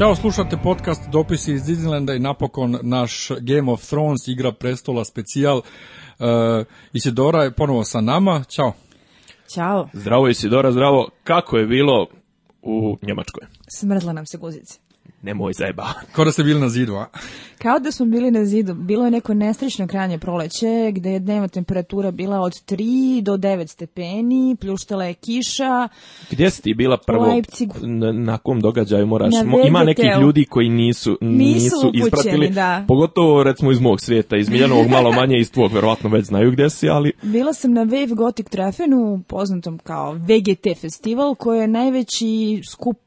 Ćao, slušate podcast Dopisi iz Disneylanda i napokon naš Game of Thrones igra prestola specijal. Uh, Isidora je ponovo sa nama. Ćao. Ćao. Zdravo Isidora, zdravo. Kako je bilo u Njemačkoj? Smrzla nam se guzice nemoj zajeba. Kao da ste bili na zidu, a? Kao da smo bili na zidu. Bilo je neko nestrično kranje proleće, gde je dnevna temperatura bila od 3 do 9 stepeni, pljuštala je kiša. Gdje si ti bila prvo? Leipzig. Na, na kom događaju moraš? Na ima nekih ljudi koji nisu, nisu, nisu ispratili. Da. Pogotovo, recimo, iz mog svijeta, iz Miljanovog malo manje, iz tvog, verovatno već znaju gdje si, ali... Bila sam na Wave Gothic Treffenu, poznatom kao VGT festival, koji je najveći skup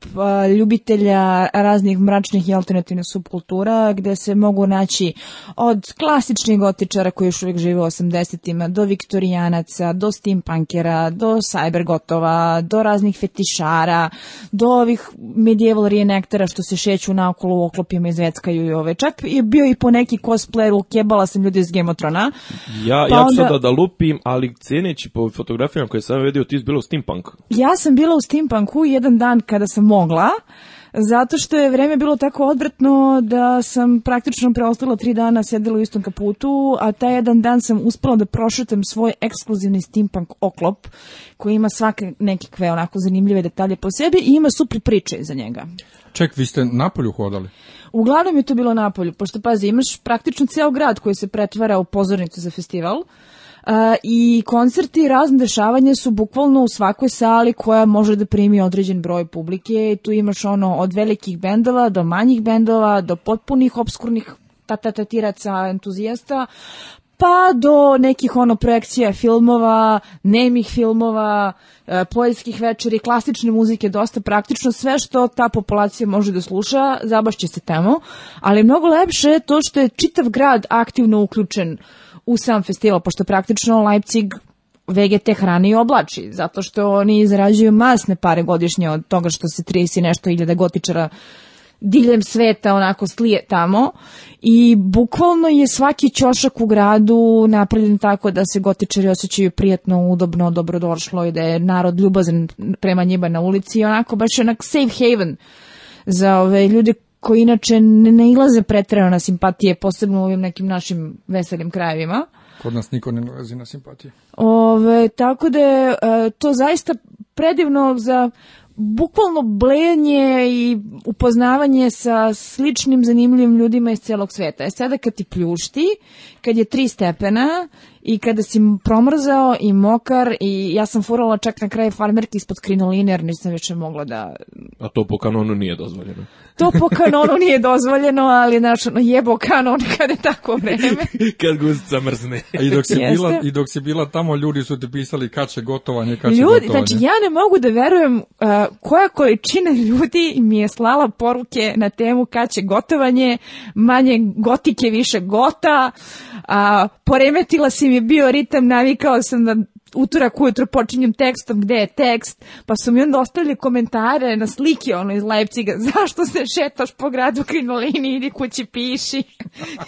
ljubitelja raznih mračnih i alternativnih subkultura gde se mogu naći od klasičnih gotičara koji još uvijek žive u 80-ima do viktorijanaca, do steampunkera, do cyber gotova, do raznih fetišara, do ovih medieval reenaktera što se šeću naokolo u oklopima i zveckaju i ove. Čak je bio i po neki cosplayer, kebala sam ljudi iz Gemotrona. Ja, pa ja onda... sada da lupim, ali ceneći po fotografijama koje sam vidio, ti si bila u steampunk. Ja sam bila u steampunku jedan dan kada sam mogla. Zato što je vrijeme bilo tako odvratno da sam praktično preostala tri dana sedela u istom kaputu, a taj jedan dan sam uspela da prošetam svoj ekskluzivni steampunk oklop koji ima svake nekakve onako zanimljive detalje po sebi i ima super priče za njega. Ček, vi ste napolju hodali? Uglavnom je to bilo napolju, pošto pazi, imaš praktično ceo grad koji se pretvara u pozornicu za festival i koncerti i razne dešavanje su bukvalno u svakoj sali koja može da primi određen broj publike. Tu imaš ono od velikih bendova do manjih bendova, do potpunih obskurnih tatatatiraca, entuzijasta, pa do nekih ono projekcija filmova, nemih filmova, e, poljskih večeri, klasične muzike, dosta praktično sve što ta populacija može da sluša, zabašće se temo, ali mnogo lepše je to što je čitav grad aktivno uključen u sam festival, pošto praktično Leipzig VGT hrani i oblači, zato što oni izrađuju masne pare godišnje od toga što se 30 nešto iljada gotičara diljem sveta onako slije tamo i bukvalno je svaki ćošak u gradu napravljen tako da se gotičari osjećaju prijatno, udobno, dobrodošlo i da je narod ljubazan prema njima na ulici i onako baš onak safe haven za ove ljude koji inače ne nailaze pretrano na simpatije, posebno u ovim nekim našim veselim krajevima. Kod nas niko ne nalazi na simpatije. Ove, tako da je to zaista predivno za bukvalno blenje i upoznavanje sa sličnim zanimljivim ljudima iz celog sveta. E sada kad ti pljušti, kad je tri stepena i kada si promrzao i mokar i ja sam furala čak na kraju farmerke ispod krinoline jer nisam više mogla da... A to po kanonu nije dozvoljeno. To po kanonu nije dozvoljeno, ali znači jebo kanon kad je tako vreme. kad zamrzne mrzne. I dok, si bila, I dok si bila tamo, ljudi su ti pisali kad će gotovanje, kad će ljudi, gotovanje. Znači ja ne mogu da verujem uh, koja količina ljudi mi je slala poruke na temu kad će gotovanje, manje gotike, više gota, poremetila si je bio ritam, navikao sam da utorak ujutro počinjem tekstom gde je tekst, pa su mi onda ostavili komentare na slike ono iz Leipciga, zašto se šetaš po gradu Krinolini, idi kući piši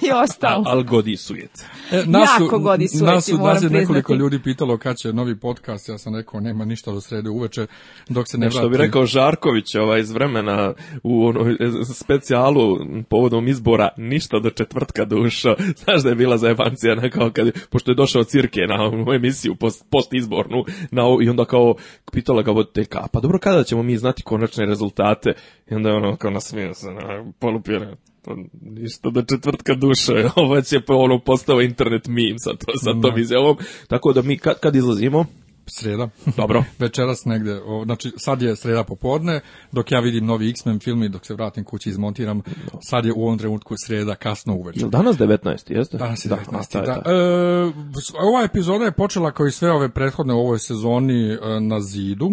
i ostalo. Al, godi sujet. E, jako godi sujeti, nas je nekoliko ljudi pitalo kad će novi podcast, ja sam rekao nema ništa do srede uveče, dok se ne vrati. Što bi rekao Žarković ovaj, iz vremena u onoj specijalu povodom izbora, ništa do četvrtka duša, znaš da je bila za evancija, kad, pošto je došao Cirke na ovu emisiju, post, izbornu na i onda kao pitala ga voditeljka, pa dobro kada ćemo mi znati konačne rezultate? I onda je ono kao nasmio se, na, to Ništa da četvrtka duša, ovo ovaj će ono postao internet meme sa, to, sa tom izjavom. Tako da mi kad, kad izlazimo, sreda. Dobro. Večeras negde, znači sad je sreda popodne, dok ja vidim novi X-Men film i dok se vratim kući izmontiram, sad je u ovom trenutku sreda kasno uveče. Jel danas 19, jeste? Danas je 19, da. E, ova epizoda je počela kao i sve ove prethodne u ovoj sezoni e, na zidu.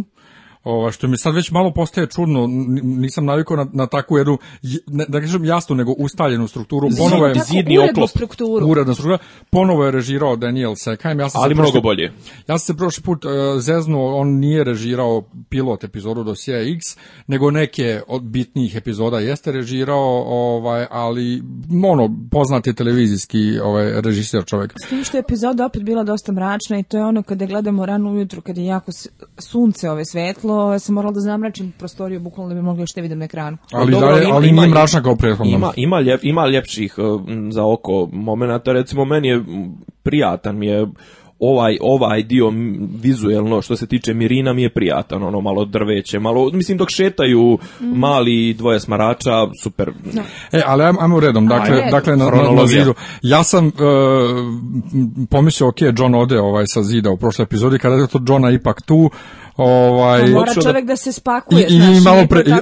Ova, što mi sad već malo postaje čudno, nisam navikao na, na takvu jednu, da kažem jasnu, nego ustaljenu strukturu. Ponovo je zidni oklop. Strukturu. Uredna struktura. Ponovo je režirao Daniel Sekajem. Ja sam Ali mnogo bolje. Ja sam se prošli put uh, zeznuo, on nije režirao pilot epizodu do X, nego neke od bitnijih epizoda jeste režirao, ovaj, ali mono poznati televizijski ovaj, režisir čovjek. S tim što je epizoda opet bila dosta mračna i to je ono kada gledamo rano ujutru, kada je jako sunce ove svetlo, svijetlo, ja sam morala da zamračim prostoriju, bukvalno da bi mogla još te vidim na ekranu. Ali, Dobro, ali, ima, nije mračna kao prethodno. Ima, ima, ima ljepših e, za oko momenata, recimo meni je prijatan mi je ovaj ovaj dio vizuelno što se tiče Mirina mi je prijatan, ono malo drveće, malo mislim dok šetaju mhm. mali dvoje smarača, super. No. E, ali ajmo, ajmo redom, dakle, dakle na, na, Ja sam uh, pomislio, ok, John ode ovaj sa zida u prošloj epizodi, kada je to Johna ipak tu, Ovaj mora čovjek da, se spakuje,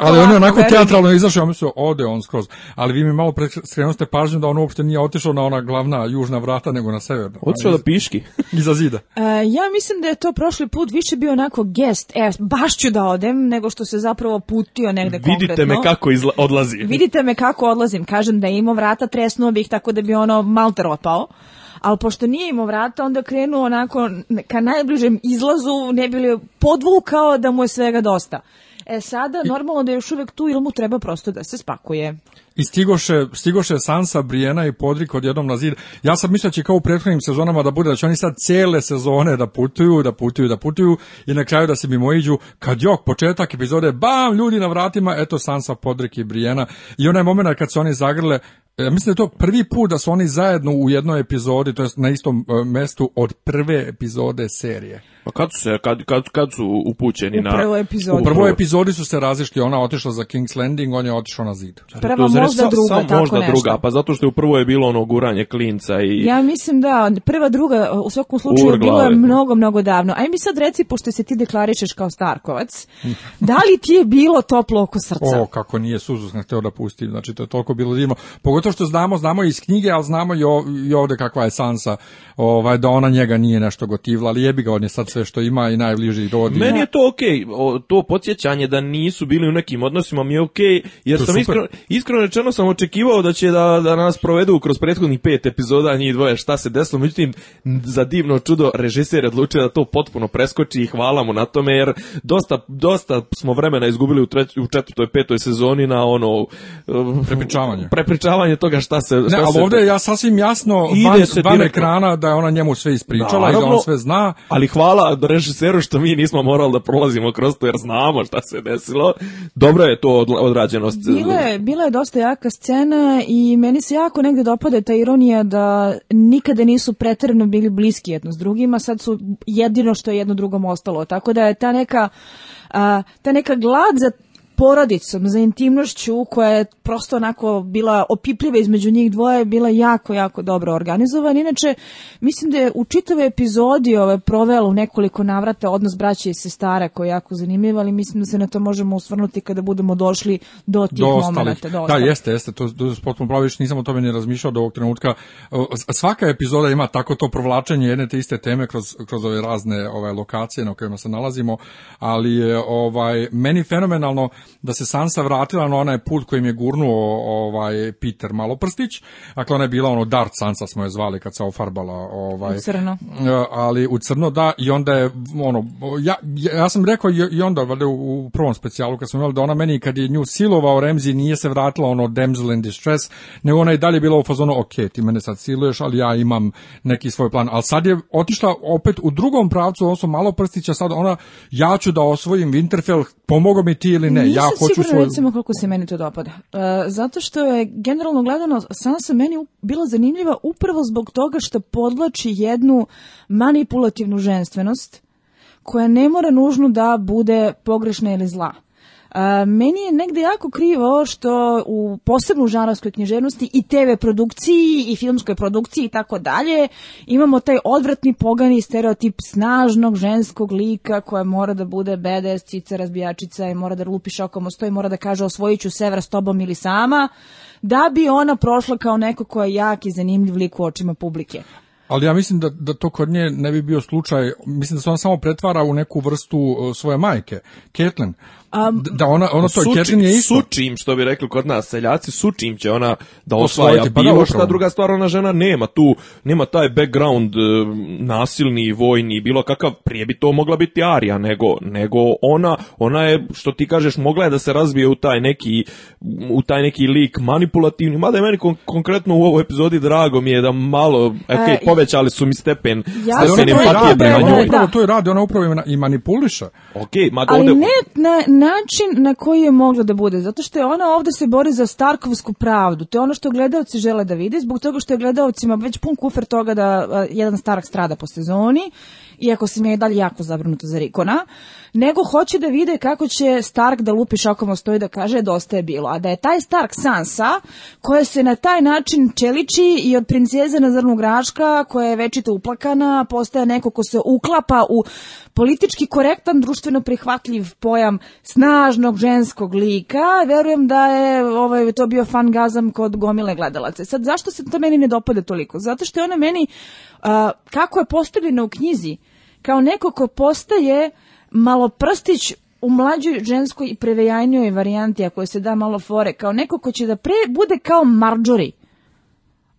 ali on je onako teatralno izašao, mislio ode on skroz. Ali vi mi malo pre ste pažnju da on uopšte nije otišao na ona glavna južna vrata nego na severna. Otišao da piški iza zida. E, ja mislim da je to prošli put više bio onako gest, e baš ću da odem nego što se zapravo putio negde konkretno. Vidite me kako izla, odlazi. Vidite me kako odlazim, kažem da je vrata tresnuo bih tako da bi ono malter otpao ali pošto nije imao vrata, onda krenuo onako ka najbližem izlazu, ne bi li podvukao da mu je svega dosta. E sada, normalno da je još uvijek tu ili mu treba prosto da se spakuje i stigoše, stigoše Sansa, Brijena i Podrik odjednom na zid. Ja sam mislio će kao u prethodnim sezonama da bude, da će oni sad cijele sezone da putuju, da putuju, da putuju i na kraju da se iđu. Kad jok, početak epizode, bam, ljudi na vratima, eto Sansa, Podrik i Brijena. I onaj moment kad su oni zagrle, ja e, mislim da je to prvi put da su oni zajedno u jednoj epizodi, to jest na istom e, mestu od prve epizode serije. Pa kad su, se, kad, kad, kad upućeni u na... Prvoj epizodi. U prvoj epizodi su se razišli, ona otišla za King's Landing, on je otišao na zid. Prva možda druga, sam, tako možda nešto. druga, pa zato što je u prvoj je bilo ono guranje klinca i... Ja mislim da, prva druga, u svakom slučaju, bilo je mnogo, mnogo davno. Aj mi sad reci, pošto se ti deklarišeš kao Starkovac, da li ti je bilo toplo oko srca? O, kako nije, suzu sam hteo da pustim, znači to je toliko bilo divno. Pogotovo što znamo, znamo iz knjige, al znamo i ovde kakva je Sansa, ovaj, da ona njega nije nešto gotivla, ali jebi ga, on je sad sve što ima i najbliži rodi. Meni je to okej, to podsjećanje da nisu bili u nekim odnosima mi je okej, jer sam iskreno, iskreno rečeno sam očekivao da će da, nas provedu kroz prethodnih pet epizoda njih dvoje šta se desilo, međutim za divno čudo režiser odlučio da to potpuno preskoči i hvala mu na tome jer dosta, dosta smo vremena izgubili u, u četvrtoj, petoj sezoni na ono um, prepričavanje. Prepričavanje toga šta se šta Ne, ali ovdje ja sasvim jasno ide van, se van ekrana da ona njemu sve ispričala i da on sve zna. Ali hvala hvala režiseru što mi nismo morali da prolazimo kroz to jer znamo šta se desilo. Dobro je to odrađeno. Bila je, bila je dosta jaka scena i meni se jako negde dopada ta ironija da nikada nisu pretredno bili bliski jedno s drugima, sad su jedino što je jedno drugom ostalo. Tako da je ta neka, ta neka glad za porodicom, za intimnošću koja je prosto onako bila opipljiva između njih dvoje, bila jako, jako dobro organizovana. Inače, mislim da je u čitavoj epizodi ove provela u nekoliko navrata odnos braća i sestara koji je jako zanimljiv, ali mislim da se na to možemo usvrnuti kada budemo došli do tih do momenta. da, jeste, jeste, to, to potpuno nisam o tome ni razmišljao do ovog trenutka. Svaka epizoda ima tako to provlačenje jedne te iste teme kroz, kroz ove razne ovaj, lokacije na kojima se nalazimo, ali ovaj, meni fenomenalno da se Sansa vratila na onaj put kojim je gurnuo ovaj Peter Maloprstić. Dakle ona je bila ono Dart Sansa smo je zvali kad se ofarbala ovaj u crno. E, ali u crno da i onda je ono ja, ja sam rekao i onda valjda u, prvom specijalu kad smo imali da ona meni kad je nju silovao Remzi nije se vratila ono damsel in distress, nego ona je dalje bila u fazonu ok, ti mene sad siluješ, ali ja imam neki svoj plan. Ali sad je otišla opet u drugom pravcu, odnosno malo sad ona, ja ću da osvojim Winterfell, pomogao mi ti ili ne, ja hoću sigurno, recimo koliko se meni to dopada. E, zato što je generalno gledano sam se meni bila zanimljiva upravo zbog toga što podlači jednu manipulativnu ženstvenost koja ne mora nužno da bude pogrešna ili zla meni je negde jako krivo što u posebno žanarskoj književnosti i TV produkciji i filmskoj produkciji i tako dalje imamo taj odvratni pogani stereotip snažnog ženskog lika koja mora da bude bedes, cica, razbijačica i mora da lupi šokom o i mora da kaže osvojiću ću s tobom ili sama da bi ona prošla kao neko koja je jak i zanimljiv lik u očima publike. Ali ja mislim da, da to kod nje ne bi bio slučaj, mislim da se ona samo pretvara u neku vrstu svoje majke, Caitlin. Um, da ona ono to je isto. Sučim što bi rekli kod nas seljaci, sučim će ona da osvaja pa bilo šta druga stvar ona žena nema tu, nema taj background e, nasilni, vojni, bilo kakav prije bi to mogla biti Arija nego nego ona, ona je što ti kažeš mogla je da se razbije u taj neki u taj neki lik manipulativni, mada je meni konkretno u ovoj epizodi drago mi je da malo okay, e, povećali su mi stepen ja stepen empatije prema njoj. To je radi, ona upravo i manipuliše. Okej, ma ne, ne, način na koji je mogla da bude, zato što je ona ovdje se bori za Starkovsku pravdu, to je ono što gledalci žele da vide, zbog toga što je gledalcima već pun kufer toga da jedan Stark strada po sezoni, iako sam ja i dalje jako zabrinuta za Rikona, nego hoće da vide kako će Stark da lupi šakom stoji da kaže dosta je bilo. A da je taj Stark Sansa, koja se na taj način čeliči i od princeze na zrnu graška, koja je večito uplakana, postaje neko ko se uklapa u politički korektan, društveno prihvatljiv pojam snažnog ženskog lika. Verujem da je ovaj, to bio fan fangazam kod gomile gledalaca. Sad, zašto se to meni ne dopada toliko? Zato što je ona meni, kako je postavljena u knjizi, kao neko ko postaje malo prstić u mlađoj ženskoj i prevejajnijoj varijanti, ako se da malo fore, kao neko ko će da pre bude kao Marjorie,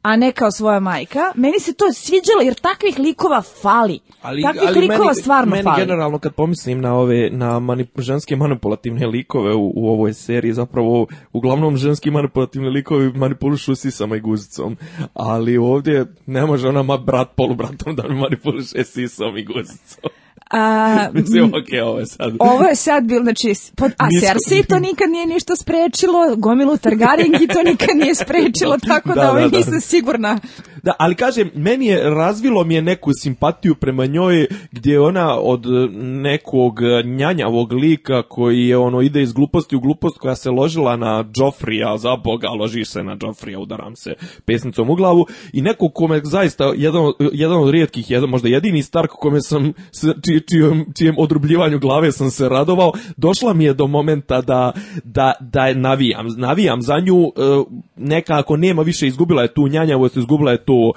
a ne kao svoja majka. Meni se to sviđalo jer takvih likova fali. Ali, takvih ali likova meni, stvarno meni generalno kad pomislim na ove na manip, ženske manipulativne likove u, ovoj seriji zapravo uglavnom ženski manipulativni likovi manipulišu sisama i guzicom. Ali ovdje ne može ona ma brat polubratom da manipuliše sisama i guzicom. A, Mislim, okay, ovo je sad. Ovo je sad bilo, znači, pod, a Cersei to nikad nije ništa sprečilo, gomilu Targaringi to nikad nije sprečilo, tako da, da. Ovaj nisam sigurna da, ali kažem, meni je razvilo mi je neku simpatiju prema njoj gdje ona od e, nekog e, njanjavog lika koji je ono ide iz gluposti u glupost koja se ložila na Joffrija, za boga, ložiš se na Joffrija, udaram se pesnicom u glavu i neko kome zaista jedan, jedan od rijetkih, jedan, možda jedini Stark kome sam, či, čijem, čijem odrubljivanju glave sam se radovao, došla mi je do momenta da, da, da navijam, navijam za nju, e, nekako nema više, izgubila je tu njanjavost, izgubila je tu to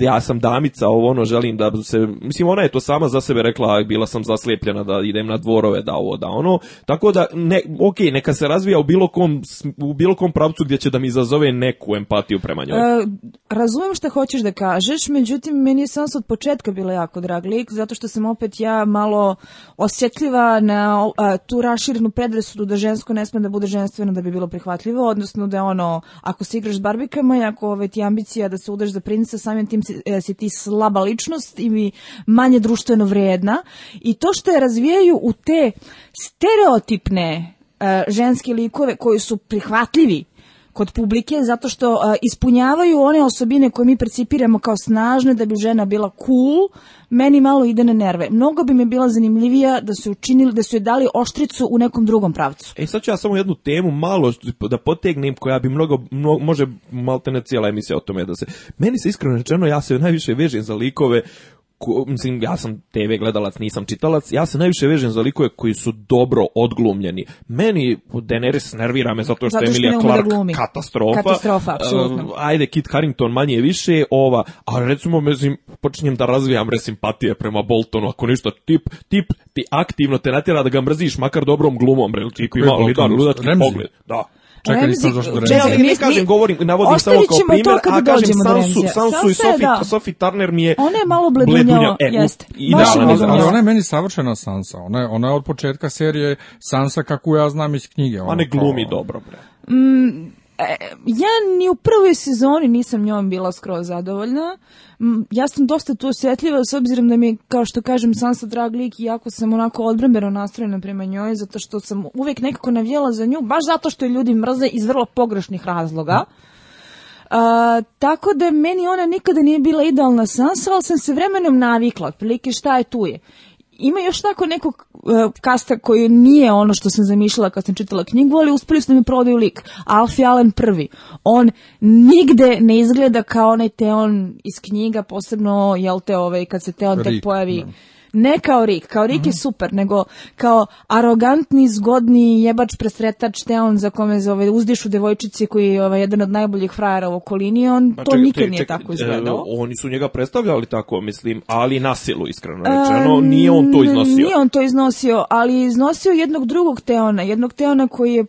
ja sam damica, ovo ono želim da se mislim ona je to sama za sebe rekla, bila sam zaslepljena da idem na dvorove, da ovo, da ono. Tako da ne ok, neka se razvija u bilo kom u bilo kom pravcu gdje će da mi izazove neku empatiju prema njoj. E, razumem što hoćeš da kažeš, međutim meni je Sans od početka bila jako drag lik zato što sam opet ja malo osjetljiva na e, tu raširenu predrasudu da žensko ne sme da bude ženstveno da bi bilo prihvatljivo, odnosno da ono ako se igraš s barbikama i ako ovaj, ti ambicija da se budeš za princa, samim tim si, e, si ti slaba ličnost i manje društveno vrijedna. I to što je razvijaju u te stereotipne e, ženske likove koji su prihvatljivi kod publike zato što e, ispunjavaju one osobine koje mi percipiramo kao snažne da bi žena bila cool, meni malo ide na nerve. Mnogo bi mi bila zanimljivija da su učinili da su je dali oštricu u nekom drugom pravcu. E sad ću ja samo jednu temu malo da potegnem koja bi mnogo, mno, može maltene cijela emisija o tome da se meni se iskreno rečeno ja se najviše vežem za likove Ko, mislim, ja sam TV gledalac, nisam čitalac, ja se najviše vežem za likove koji su dobro odglumljeni. Meni Daenerys nervira me zato što, je Emilia Clarke katastrofa. Katastrofa, ajde, Kit Harington manje više, ova, a recimo, mislim, počinjem da razvijam simpatije prema Boltonu, ako ništa, tip, tip, ti aktivno te natjera da ga mrziš, makar dobrom glumom, bre, tip da, ludački pogled. Da, Čekaj, nisam došao do Ne, ne kažem, govorim, navodim samo kao primjer, a kažem Sansu, Sansu i Sophie, Sophie Turner mi je ona je malo bledunjava, e, jeste. ali ona je meni savršena Sansa. Ona je, ona od početka serije Sansa kako ja znam iz knjige. Ona ne ono, glumi dobro, bre. Mm, E, ja ni u prvoj sezoni nisam njom bila skroz zadovoljna. Ja sam dosta tu osjetljiva s obzirom da mi je, kao što kažem, Sansa drag lik i jako sam onako odbrambeno nastrojena prema njoj, zato što sam uvijek nekako navijela za nju, baš zato što je ljudi mrze iz vrlo pogrešnih razloga. tako da meni ona nikada nije bila idealna Sansa, ali sam se vremenom navikla, otprilike šta je tu je ima još tako nekog eh, kasta koji nije ono što sam zamišljala kad sam čitala knjigu, ali uspeli su da mi prodaju lik. Alfie Allen prvi. On nigde ne izgleda kao onaj Teon iz knjiga, posebno, jel te, ovaj, kad se Teon tek pojavi... Ne kao Rik, kao Rik je mhm. super, nego kao arogantni, zgodni jebač presretač, te on za kome za uzdišu devojčici koji je ovaj, jedan od najboljih frajera u okolini, on to nikad nije tako izgledao. E, oni su njega predstavljali tako, mislim, ali na silu, iskreno rečeno, nije on to iznosio. Nije on to iznosio, ali iznosio jednog drugog Teona, jednog Teona koji je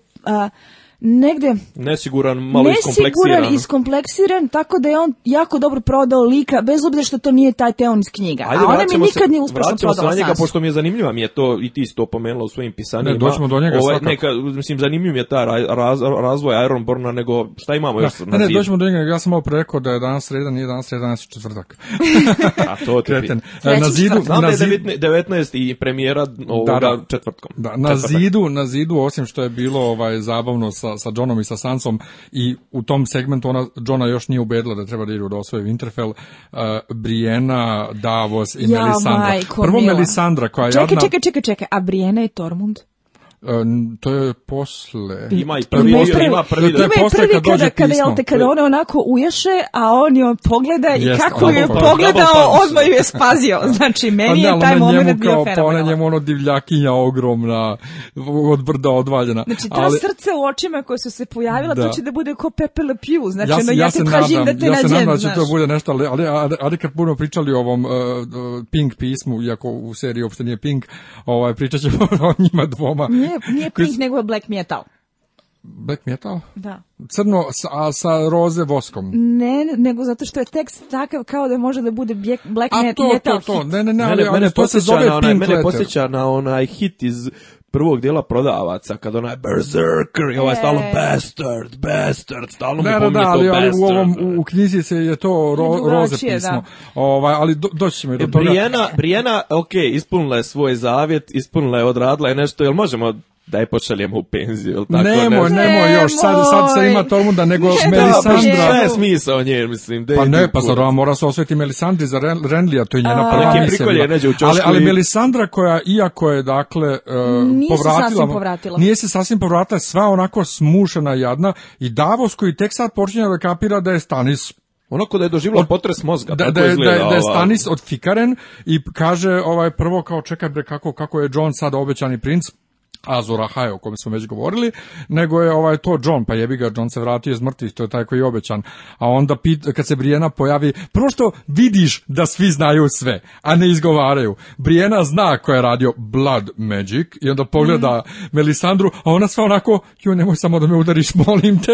negde nesiguran, malo nesiguran, iskompleksiran. tako da je on jako dobro prodao lika, bez obzira što to nije taj teon iz knjiga. Ajde, A ona mi nikad se, nije uspešno prodala se njega, pošto mi je zanimljiva, mi je to i ti si to pomenula u svojim pisanjima. Ne, doćemo do njega ovaj, svakako. neka, mislim, zanimljiv je ta raz, razvoj Ironborna, nego šta imamo da, još na Ne, ne doćemo do njega, ja sam malo rekao da je danas sreda, nije danas sreda, danas je četvrtak. A to ti Kreten. Na zidu, Znam na zidu, da je 19 i premijera ovoga da, da, četvrtkom. Da, na, četvrtak. zidu, na zidu, osim što je bilo ovaj zabavno sa sa, sa Johnom i sa Sansom i u tom segmentu ona Johna još nije ubedila da treba da idu da osvoje Winterfell, uh, eh, Briena, Davos i ja, Melisandra. Prvo Mila. Melisandra koja je čekaj, Čekaj, čekaj, čekaj, a Briena i Tormund? E, to je posle. Ima i prvi, prvi, ima prvi, to je posle kad dođe kada, kada, jel te, kada onako uješe, a on joj pogleda i kako je pa- pogledao, odmah ju je spazio. Znači, pa meni je taj moment bio fenomenal. Pa ona njemu ono divljakinja ogromna, od brda odvaljena. Znači, to srce u očima koje su se pojavila, to će da bude ko Pepe Le Pew. Znači, ja, ono, ja, nadam, da te nađem. Ja se nadam da će to bude nešto, ali, ali, ali, kad budemo pričali o ovom e, e, Pink pismu, iako u seriji uopšte nije Pink, ovaj, pričat ćemo o njima dvoma nije, znači, nije pink, nego black metal. Black metal? Da. Crno, a sa roze voskom? Ne, nego zato što je tekst takav kao da može da bude black metal A to, to, to. Ne, ne, ne, ali, mene, to se zove na Mene posjeća na onaj hit iz prvog dijela prodavaca, kad onaj berserker i ovaj e. stalo bastard, bastard, stalno mi pominje to ali, u, ovom, u knjizi se je to ro, roze pismo. Ovaj, ali do, doći ćemo i do e, toga. Brijena, Brijena, ok, ispunila je svoj zavjet, ispunila je, odradila je nešto, jel možemo daj pošaljemo u penziju, ili tako nemo, nešto. Nemo, nemo, još, sad, sad se ima tomu da nego ne, Melisandra... Pa šta je smisao nje, mislim? pa ne, pa zar mora se osvetiti Melisandri za Ren, Renlija, to je njena prva misija. Ali, ali Melisandra koja, iako je, dakle, uh, e, nije povratila, se sasvim povratila. Nije se sasvim povratila, sva onako smušena jadna i Davos koji tek sad počinje da kapira da je Stanis Onako da je doživjela potres mozga. Da, da, je, da, da je Stanis odfikaren i kaže ovaj prvo kao čekaj bre kako, kako je John sad obećani princ, Azura Haja, o kojem smo već govorili, nego je ovaj to John, pa jebi ga, John se vratio iz mrtvih, to je taj koji je obećan. A onda kad se Brijena pojavi, prvo vidiš da svi znaju sve, a ne izgovaraju. Brijena zna ko je radio Blood Magic i onda pogleda mm. Melisandru, a ona sva onako, joj nemoj samo da me udariš, molim te.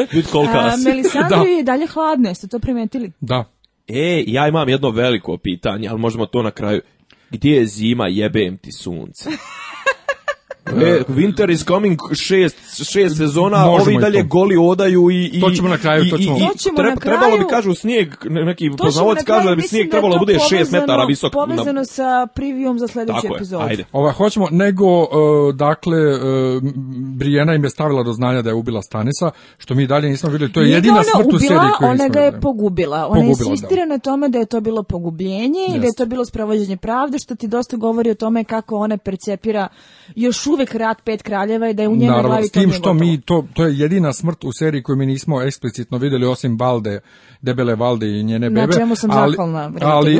je dalje hladno, jeste to primetili? Da. E, ja imam jedno veliko pitanje, ali možemo to na kraju. Gdje je zima, jebem ti sunce? E, e, winter is coming šest, šest sezona, Možemo ovi dalje goli odaju i... i to ćemo na kraju, I, i, to Trebalo bi, kažu, snijeg, neki poznavac kaže da bi snijeg trebalo bude šest metara visok. Povezano sa privijom za sljedeći epizod. Ajde. Ova, hoćemo, nego, e, dakle, uh, Brijena im je stavila do znanja da je ubila Stanisa, što mi dalje nismo vidjeli. To je jedina smrt u seriji Ona ga je pogubila. Ona insistira na tome da je to bilo pogubljenje i da je to bilo spravođenje pravde, što ti dosta govori o tome kako ona percepira još uvek rat pet kraljeva i da je u njenoj glavi s tim što mi to to je jedina smrt u seriji koju mi nismo eksplicitno vidjeli osim Balde, debele Valde i njene bebe. Na čemu sam ali, zahvalna,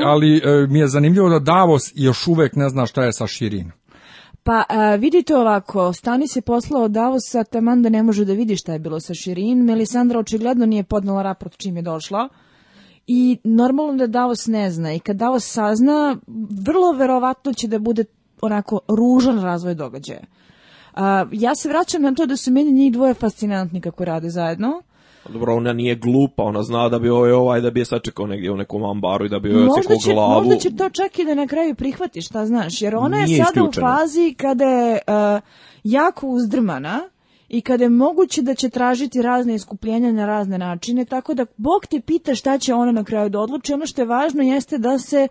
ali, e, mi je zanimljivo da Davos još uvek ne zna šta je sa Širinom. Pa e, vidite ovako, Stanis je poslao Davosa, taman da ne može da vidi šta je bilo sa Širin, Melisandra očigledno nije podnala raport čim je došla i normalno da Davos ne zna i kad Davos sazna, vrlo verovatno će da bude onako ružan razvoj događaja. ja se vraćam na to da su meni njih dvoje fascinantni kako rade zajedno. Dobro, ona nije glupa, ona zna da bi ovaj, ovaj da bi je sačekao negdje u nekom ambaru i da bi joj glavu. Možda će to čak i da na kraju prihvati, šta znaš, jer ona je sada u fazi kada je e, jako uzdrmana i kada je moguće da će tražiti razne iskupljenja na razne načine, tako da Bog te pita šta će ona na kraju da odluči. Ono što je važno jeste da se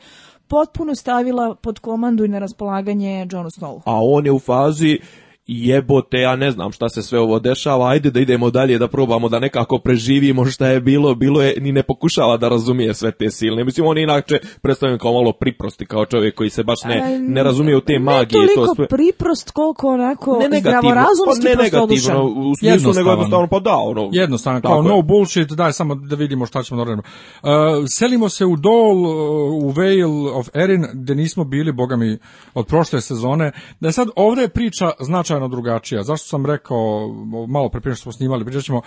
potpuno stavila pod komandu i na raspolaganje Jonu Snowu. A on je u fazi jebote, ja ne znam šta se sve ovo dešava, ajde da idemo dalje, da probamo da nekako preživimo šta je bilo, bilo je, ni ne pokušava da razumije sve te silne. Mislim, on inače predstavljen kao malo priprosti, kao čovjek koji se baš ne, ne razumije u te magije. Ne toliko to sve... priprost koliko onako ne negativno, pa ne negativno, u smislu nego jednostavno, pa da, ono. Jednostavno, kao no bullshit, daj samo da vidimo šta ćemo Uh, selimo se u Dol, uh, u Vale of Erin, gde nismo bili, bogami od prošle sezone. Da sad ovdje je priča, znači značajno drugačija. Zašto sam rekao, malo pre prije što smo snimali, pričat ćemo,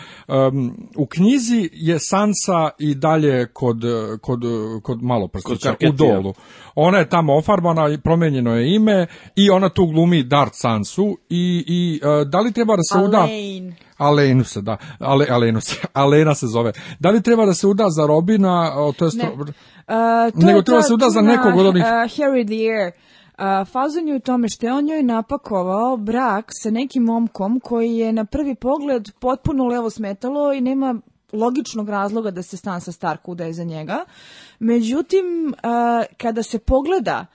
u knjizi je Sansa i dalje kod, kod, kod u dolu. Ona je tamo ofarbana, i promijenjeno je ime i ona tu glumi Dart Sansu i, i e, da li treba da se uda... Alenu se, da. Ale, Alena se zove. Da li treba da se uda za Robina, to e, to nego treba se uda za nekog od onih... E, fazon je u tome što je on njoj napakovao brak sa nekim momkom koji je na prvi pogled potpuno levo smetalo i nema logičnog razloga da se stan sa Stark udaje za njega. Međutim, kada se pogleda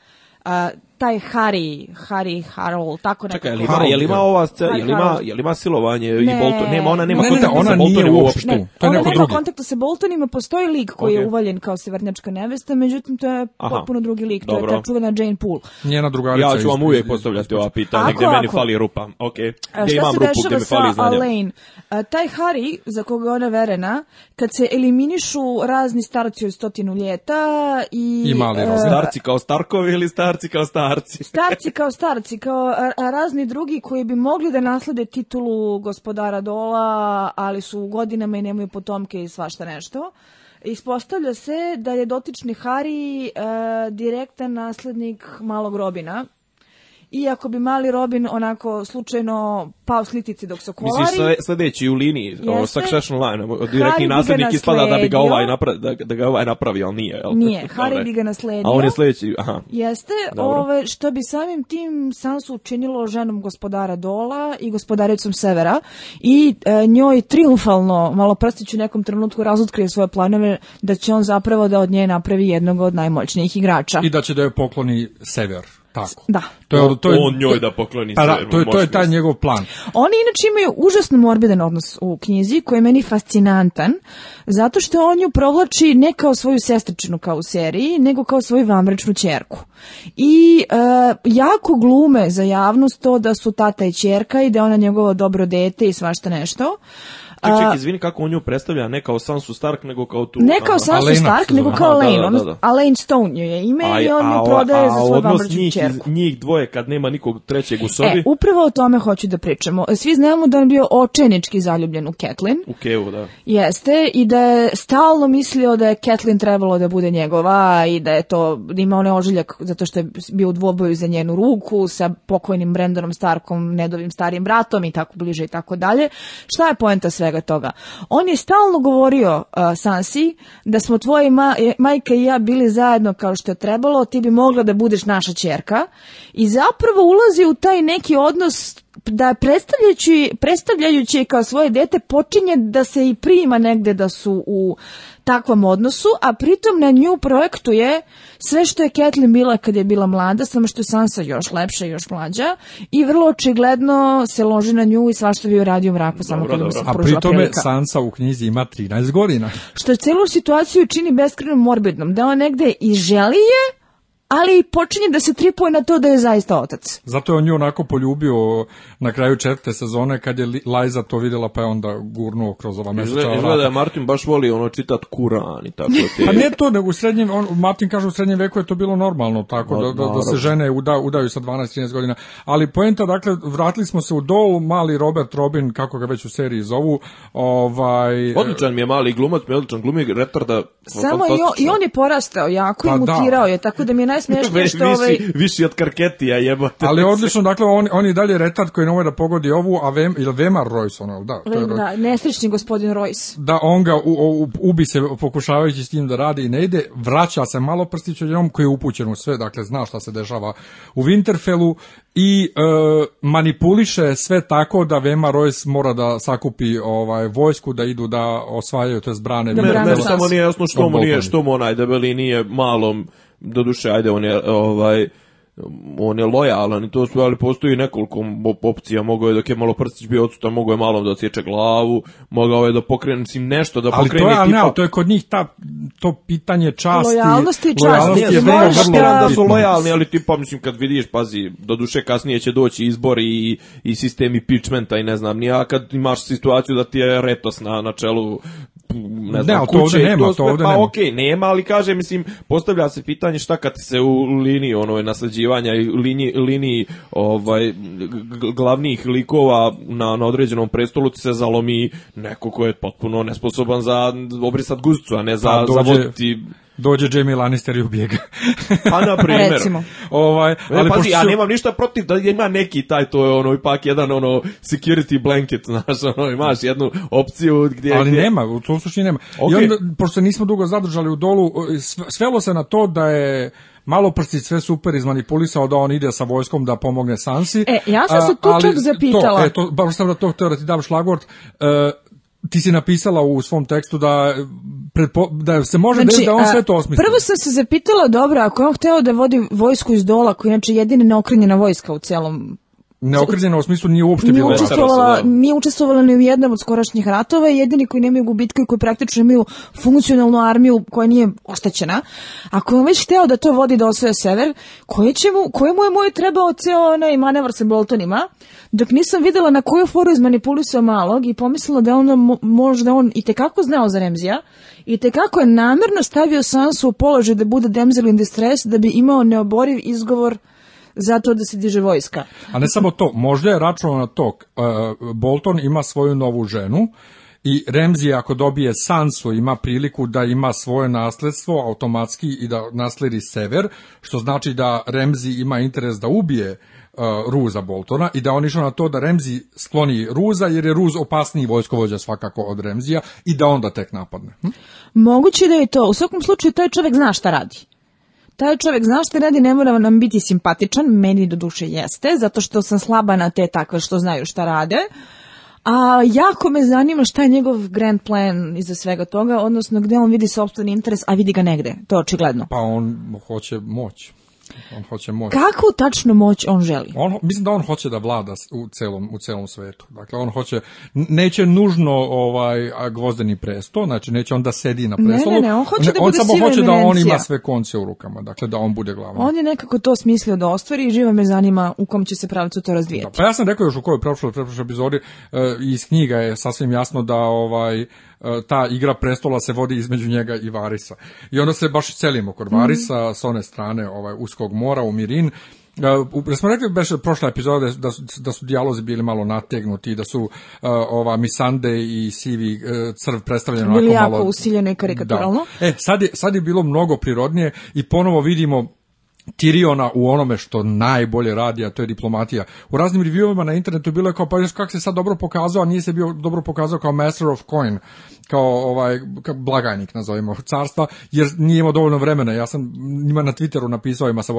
taj Harry, Harry Harold, tako nekako. Čekaj, ima, je li ima ova scena, je li ima, je li ima silovanje ne. i Bolton? Nema, ona nema ne, ne, ne, ona sa Boltonima uopšte. Ne, to je ona nema kontakta sa Boltonima, postoji lik koji okay. je uvaljen kao severnjačka nevesta, međutim to je Aha. potpuno drugi lik, Dobro. to je ta čuvena Jane Poole. Njena drugarica. Ja ću vam uvijek postavljati ova pitanja gdje meni fali rupa. Okej. gdje imam rupu gdje mi fali znanja. E, taj Harry, za koga ona verena, kad se eliminišu razni starci od stotinu ljeta i... I mali e, Starci kao Starkovi ili starci kao stari? starci. starci kao starci, kao razni drugi koji bi mogli da naslede titulu gospodara dola, ali su u godinama i nemaju potomke i svašta nešto. Ispostavlja se da je dotični Hari e, direktan naslednik malog Robina, iako bi mali Robin onako slučajno pao s litici dok se kolari... Misliš, sledeći u liniji, ovo succession line, direktni ispada da bi ga ovaj napravi, da, ga ovaj napravi, ali nije. Nije, Harry bi ga nasledio. A on je sledeći, aha. Jeste, što bi samim tim Sansu učinilo ženom gospodara Dola i gospodaricom Severa i e, njoj triumfalno, malo prstić u nekom trenutku razotkrije svoje planove da će on zapravo da od nje napravi jednog od najmoćnijih igrača. I da će da joj pokloni Sever. Tako. Da. Ono, to je, on njoj da pokloni pa to je, taj njegov plan. Oni inače imaju užasno morbidan odnos u knjizi koji je meni fascinantan zato što on nju provlači ne kao svoju sestričnu kao u seriji, nego kao svoju vamrečnu čerku. I e, jako glume za javnost to da su tata i čerka i da je ona njegovo dobro dete i svašta nešto. Ček, ček, izvini kako on nju predstavlja, ne kao Sansu Stark, nego kao tu... Ne kao ono. Sansu Stark, nego kao Lane. Ono, a Stone joj je ime i on ju prodaje za svoju njih dvoje kad nema nikog trećeg u e, sobi... E, upravo o tome hoću da pričamo. E, svi znamo da on bio očenički zaljubljen u Catelyn. U Kevu, da. Jeste, i da je stalno mislio da je Catelyn trebalo da bude njegova i da je to, da ima onaj ožiljak zato što je bio u dvoboju za njenu ruku sa pokojnim Brendonom Starkom, nedovim starim bratom i tako bliže i tako dalje. Šta je poenta svega? toga. On je stalno govorio uh, Sansi da smo tvoje ma majke i ja bili zajedno kao što je trebalo, ti bi mogla da budeš naša čerka i zapravo ulazi u taj neki odnos da predstavljajući, predstavljajući kao svoje dete počinje da se i prima negde da su u takvom odnosu, a pritom na nju projektuje sve što je Kathleen bila kad je bila mlada, samo što je Sansa još lepša i još mlađa i vrlo očigledno se loži na nju i svašta bi radio u mraku samo dobro, A pritome je Sansa u knjizi ima 13 godina. Što je celu situaciju čini beskreno morbidnom, da on negde i želi je, ali počinje da se tripuje na to da je zaista otac. Zato je on nju onako poljubio na kraju četvrte sezone kad je Lajza to vidjela pa je onda gurnuo kroz ova meseca. Izgleda, je Martin baš voli ono čitat Kuran i tako te. Pa ne to, nego u srednjem, on, Martin kaže u srednjem veku je to bilo normalno tako, da, da, se žene uda, udaju sa 12-13 godina. Ali poenta, dakle, vratili smo se u dolu, mali Robert Robin, kako ga već u seriji zovu, ovaj... Odličan mi je mali glumac, mi je odličan glumi, retarda, Samo i on, je porastao jako pa i mutirao je, tako da mi je što ovaj- viši, od karketija jebote. Ali odlično, dakle, on, on dalje retard koji ne da pogodi ovu, a Vem, ili Vemar Royce, ono, da. To je Da, gospodin Royce. Da, on ga u, ubi se pokušavajući s tim da radi i ne ide, vraća se malo prstić koji je upućen u sve, dakle, zna šta se dešava u Winterfellu i e, manipuliše sve tako da Vema Royce mora da sakupi ovaj vojsku da idu da osvajaju te zbrane. brane, samo nije jasno što mu nije, što mu onaj debeli nije malom doduše ajde on je ovaj on je lojalan i to sve, ali postoji nekoliko opcija, mogao je dok je malo prstić bio odsutan, mogao je malom da ociječe glavu, mogao je da pokrene, mislim nešto da ali To je, to je kod njih ta, to pitanje časti. Lojalnosti i časti. Lojalnosti je vrlo, da su lojalni, ali tipa, mislim, kad vidiš, pazi, doduše, duše kasnije će doći izbor i, i sistem i ne znam, nija kad imaš situaciju da ti je retos na, na čelu ne znam, ne, to nema, to, pa okej, nema, ali kaže, mislim, postavlja se pitanje šta kad se u liniji ono, nasljeđivanja i liniji, liniji ovaj, glavnih likova na, na određenom prestolu se zalomi neko ko je potpuno nesposoban za obrisat guzicu, a ne za, pa za voditi dođe Jamie Lannister i ubije ga. pa na primjer. Recimo. Ovaj, e, ali pazi, ja nemam ništa protiv da ima neki taj to je ono ipak jedan ono security blanket, znaš, ono imaš jednu opciju gdje Ali nema, u tom slučaju nema. Okay. I onda pošto nismo dugo zadržali u dolu, svelo se na to da je malo prsti sve super izmanipulisao da on ide sa vojskom da pomogne Sansi. E, ja sam se tu čak zapitala. To, e, to, baš sam da to htio da ti dam ti si napisala u svom tekstu da, predpo, da se može znači, da on sve to osmisli. Prvo sam se zapitala, dobro, ako je on htio da vodi vojsku iz dola, koja je inače jedina neokrenjena vojska u celom Neokrđena u smislu nije uopšte bila učestvovala, nije učestvovala ni u jednom od skorašnjih ratova i jedini koji nemaju gubitke i koji praktično imaju funkcionalnu armiju koja nije oštećena. Ako je već hteo da to vodi do osvoja sever, koje će mu, kojemu je moj trebao ceo onaj manevar sa Boltonima, dok nisam videla na koju foru izmanipulisao malog i pomislila da on možda on i tekako znao za Remzija i tekako je namerno stavio Sansu u položaj da bude Demzel in distress da bi imao neoboriv izgovor zato to da se diže vojska. A ne samo to, možda je računao na to, e, Bolton ima svoju novu ženu, i Remzi ako dobije Sansu ima priliku da ima svoje nasledstvo automatski i da nasledi Sever, što znači da Remzi ima interes da ubije e, Ruza Boltona i da on išao na to da Remzi skloni Ruza jer je Ruz opasniji vojskovođa svakako od Remzija i da onda tek napadne. Hm? Moguće da je to. U svakom slučaju taj čovjek zna šta radi taj čovjek, zna što radi, ne mora nam biti simpatičan, meni do duše jeste, zato što sam slaba na te takve što znaju šta rade, a jako me zanima šta je njegov grand plan iza svega toga, odnosno gdje on vidi sopstveni interes, a vidi ga negde, to je očigledno. Pa on hoće moć on hoće moć. Kako tačno moć on želi? On, mislim da on hoće da vlada u celom, u celom svetu. Dakle, on hoće, neće nužno ovaj gvozdeni presto, znači neće on da sedi na prestolu. Ne, ne, ne, on hoće da on samo hoće da on ima sve konce u rukama, dakle da on bude glavan. On je nekako to smislio da ostvari i živa me zanima u kom će se pravcu to razvijeti. Da, pa ja sam rekao još u kojoj prošloj, prošloj epizodi e, iz knjiga je sasvim jasno da ovaj E, ta igra prestola se vodi između njega i Varisa. I onda se baš celimo kod Varisa, mm s one strane ovaj, uskog mora u Mirin, e, Uh, smo rekli baš prošle epizode da su, da su dijalozi bili malo nategnuti, da su e, ova Misande i Sivi uh, crv predstavljeni onako malo... Bili karikaturalno. Da. E, sad je, sad je bilo mnogo prirodnije i ponovo vidimo Tiriona u onome što najbolje radi, a to je diplomatija. U raznim reviewima na internetu bilo je kao, pa još kako se sad dobro pokazao, a nije se bio dobro pokazao kao master of coin, kao ovaj blagajnik, nazovimo, carstva, jer nije imao dovoljno vremena. Ja sam njima na Twitteru napisao, ima sa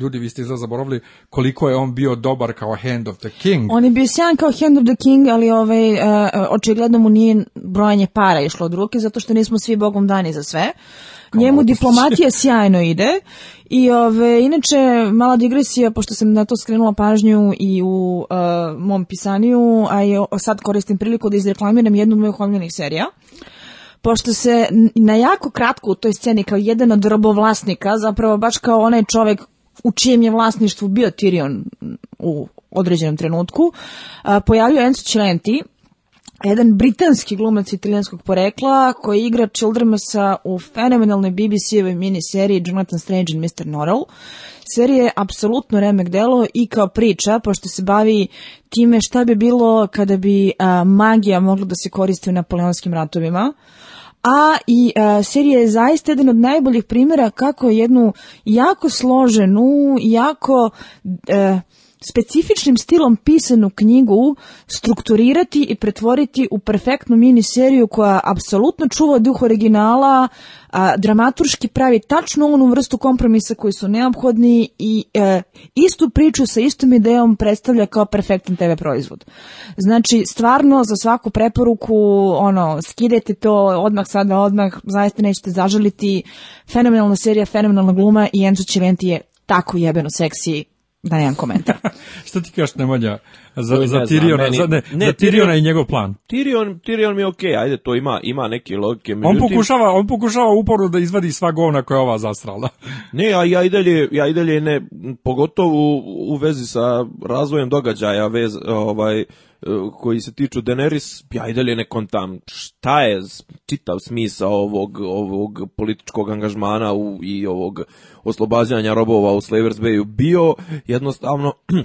ljudi, vi ste izraz zaboravili koliko je on bio dobar kao Hand of the King. On je bio sjan kao Hand of the King, ali ovaj, e, e, očigledno mu nije brojanje para išlo od ruke, zato što nismo svi bogom dani za sve njemu diplomatija sjajno ide i ove, inače, mala digresija, pošto sam na to skrenula pažnju i u e, mom pisanju, a i sad koristim priliku da izreklamiram jednu od mojih omljenih serija pošto se na jako kratko u toj sceni kao jedan od robovlasnika, zapravo baš kao onaj čovek u čijem je vlasništvu bio Tyrion u određenom trenutku, pojavio Enzo Cilenti, jedan britanski glumac italijanskog porekla koji igra Childremasa u fenomenalnoj bbc mini seriji Jonathan Strange and Mr. Norrell. Serija je apsolutno remek delo i kao priča, pošto se bavi time šta bi bilo kada bi magija mogla da se koristi u napoleonskim ratovima. A i serija je zaista jedan od najboljih primjera kako jednu jako složenu, jako... E, specifičnim stilom pisanu knjigu strukturirati i pretvoriti u perfektnu seriju koja apsolutno čuva duh originala, a, dramaturški pravi tačno onu vrstu kompromisa koji su neophodni i e, istu priču sa istom idejom predstavlja kao perfektan TV proizvod. Znači, stvarno za svaku preporuku, ono, skidajte to odmah sada, odmah, zaista nećete zažaliti. Fenomenalna serija, fenomenalna gluma i Enzo Cilenti je tako jebeno seksi da nemam komentar. Što ti kažeš, ne manja? za, za za, ne, ne za i njegov plan. Tyrion mi je okej, ajde, to ima, ima neke logike. Međutim, on pokušava, on pokušava uporno da izvadi sva govna koja je ova zastrala. ne, a ja, i dalje, ja i dalje ne, pogotovo u, vezi sa razvojem događaja, vez, ovaj, e, koji se tiču Daenerys, ja i dalje ne kontam šta je čitav smisao ovog, ovog političkog angažmana u, i ovog oslobađanja robova u Slavers Bayu bio, jednostavno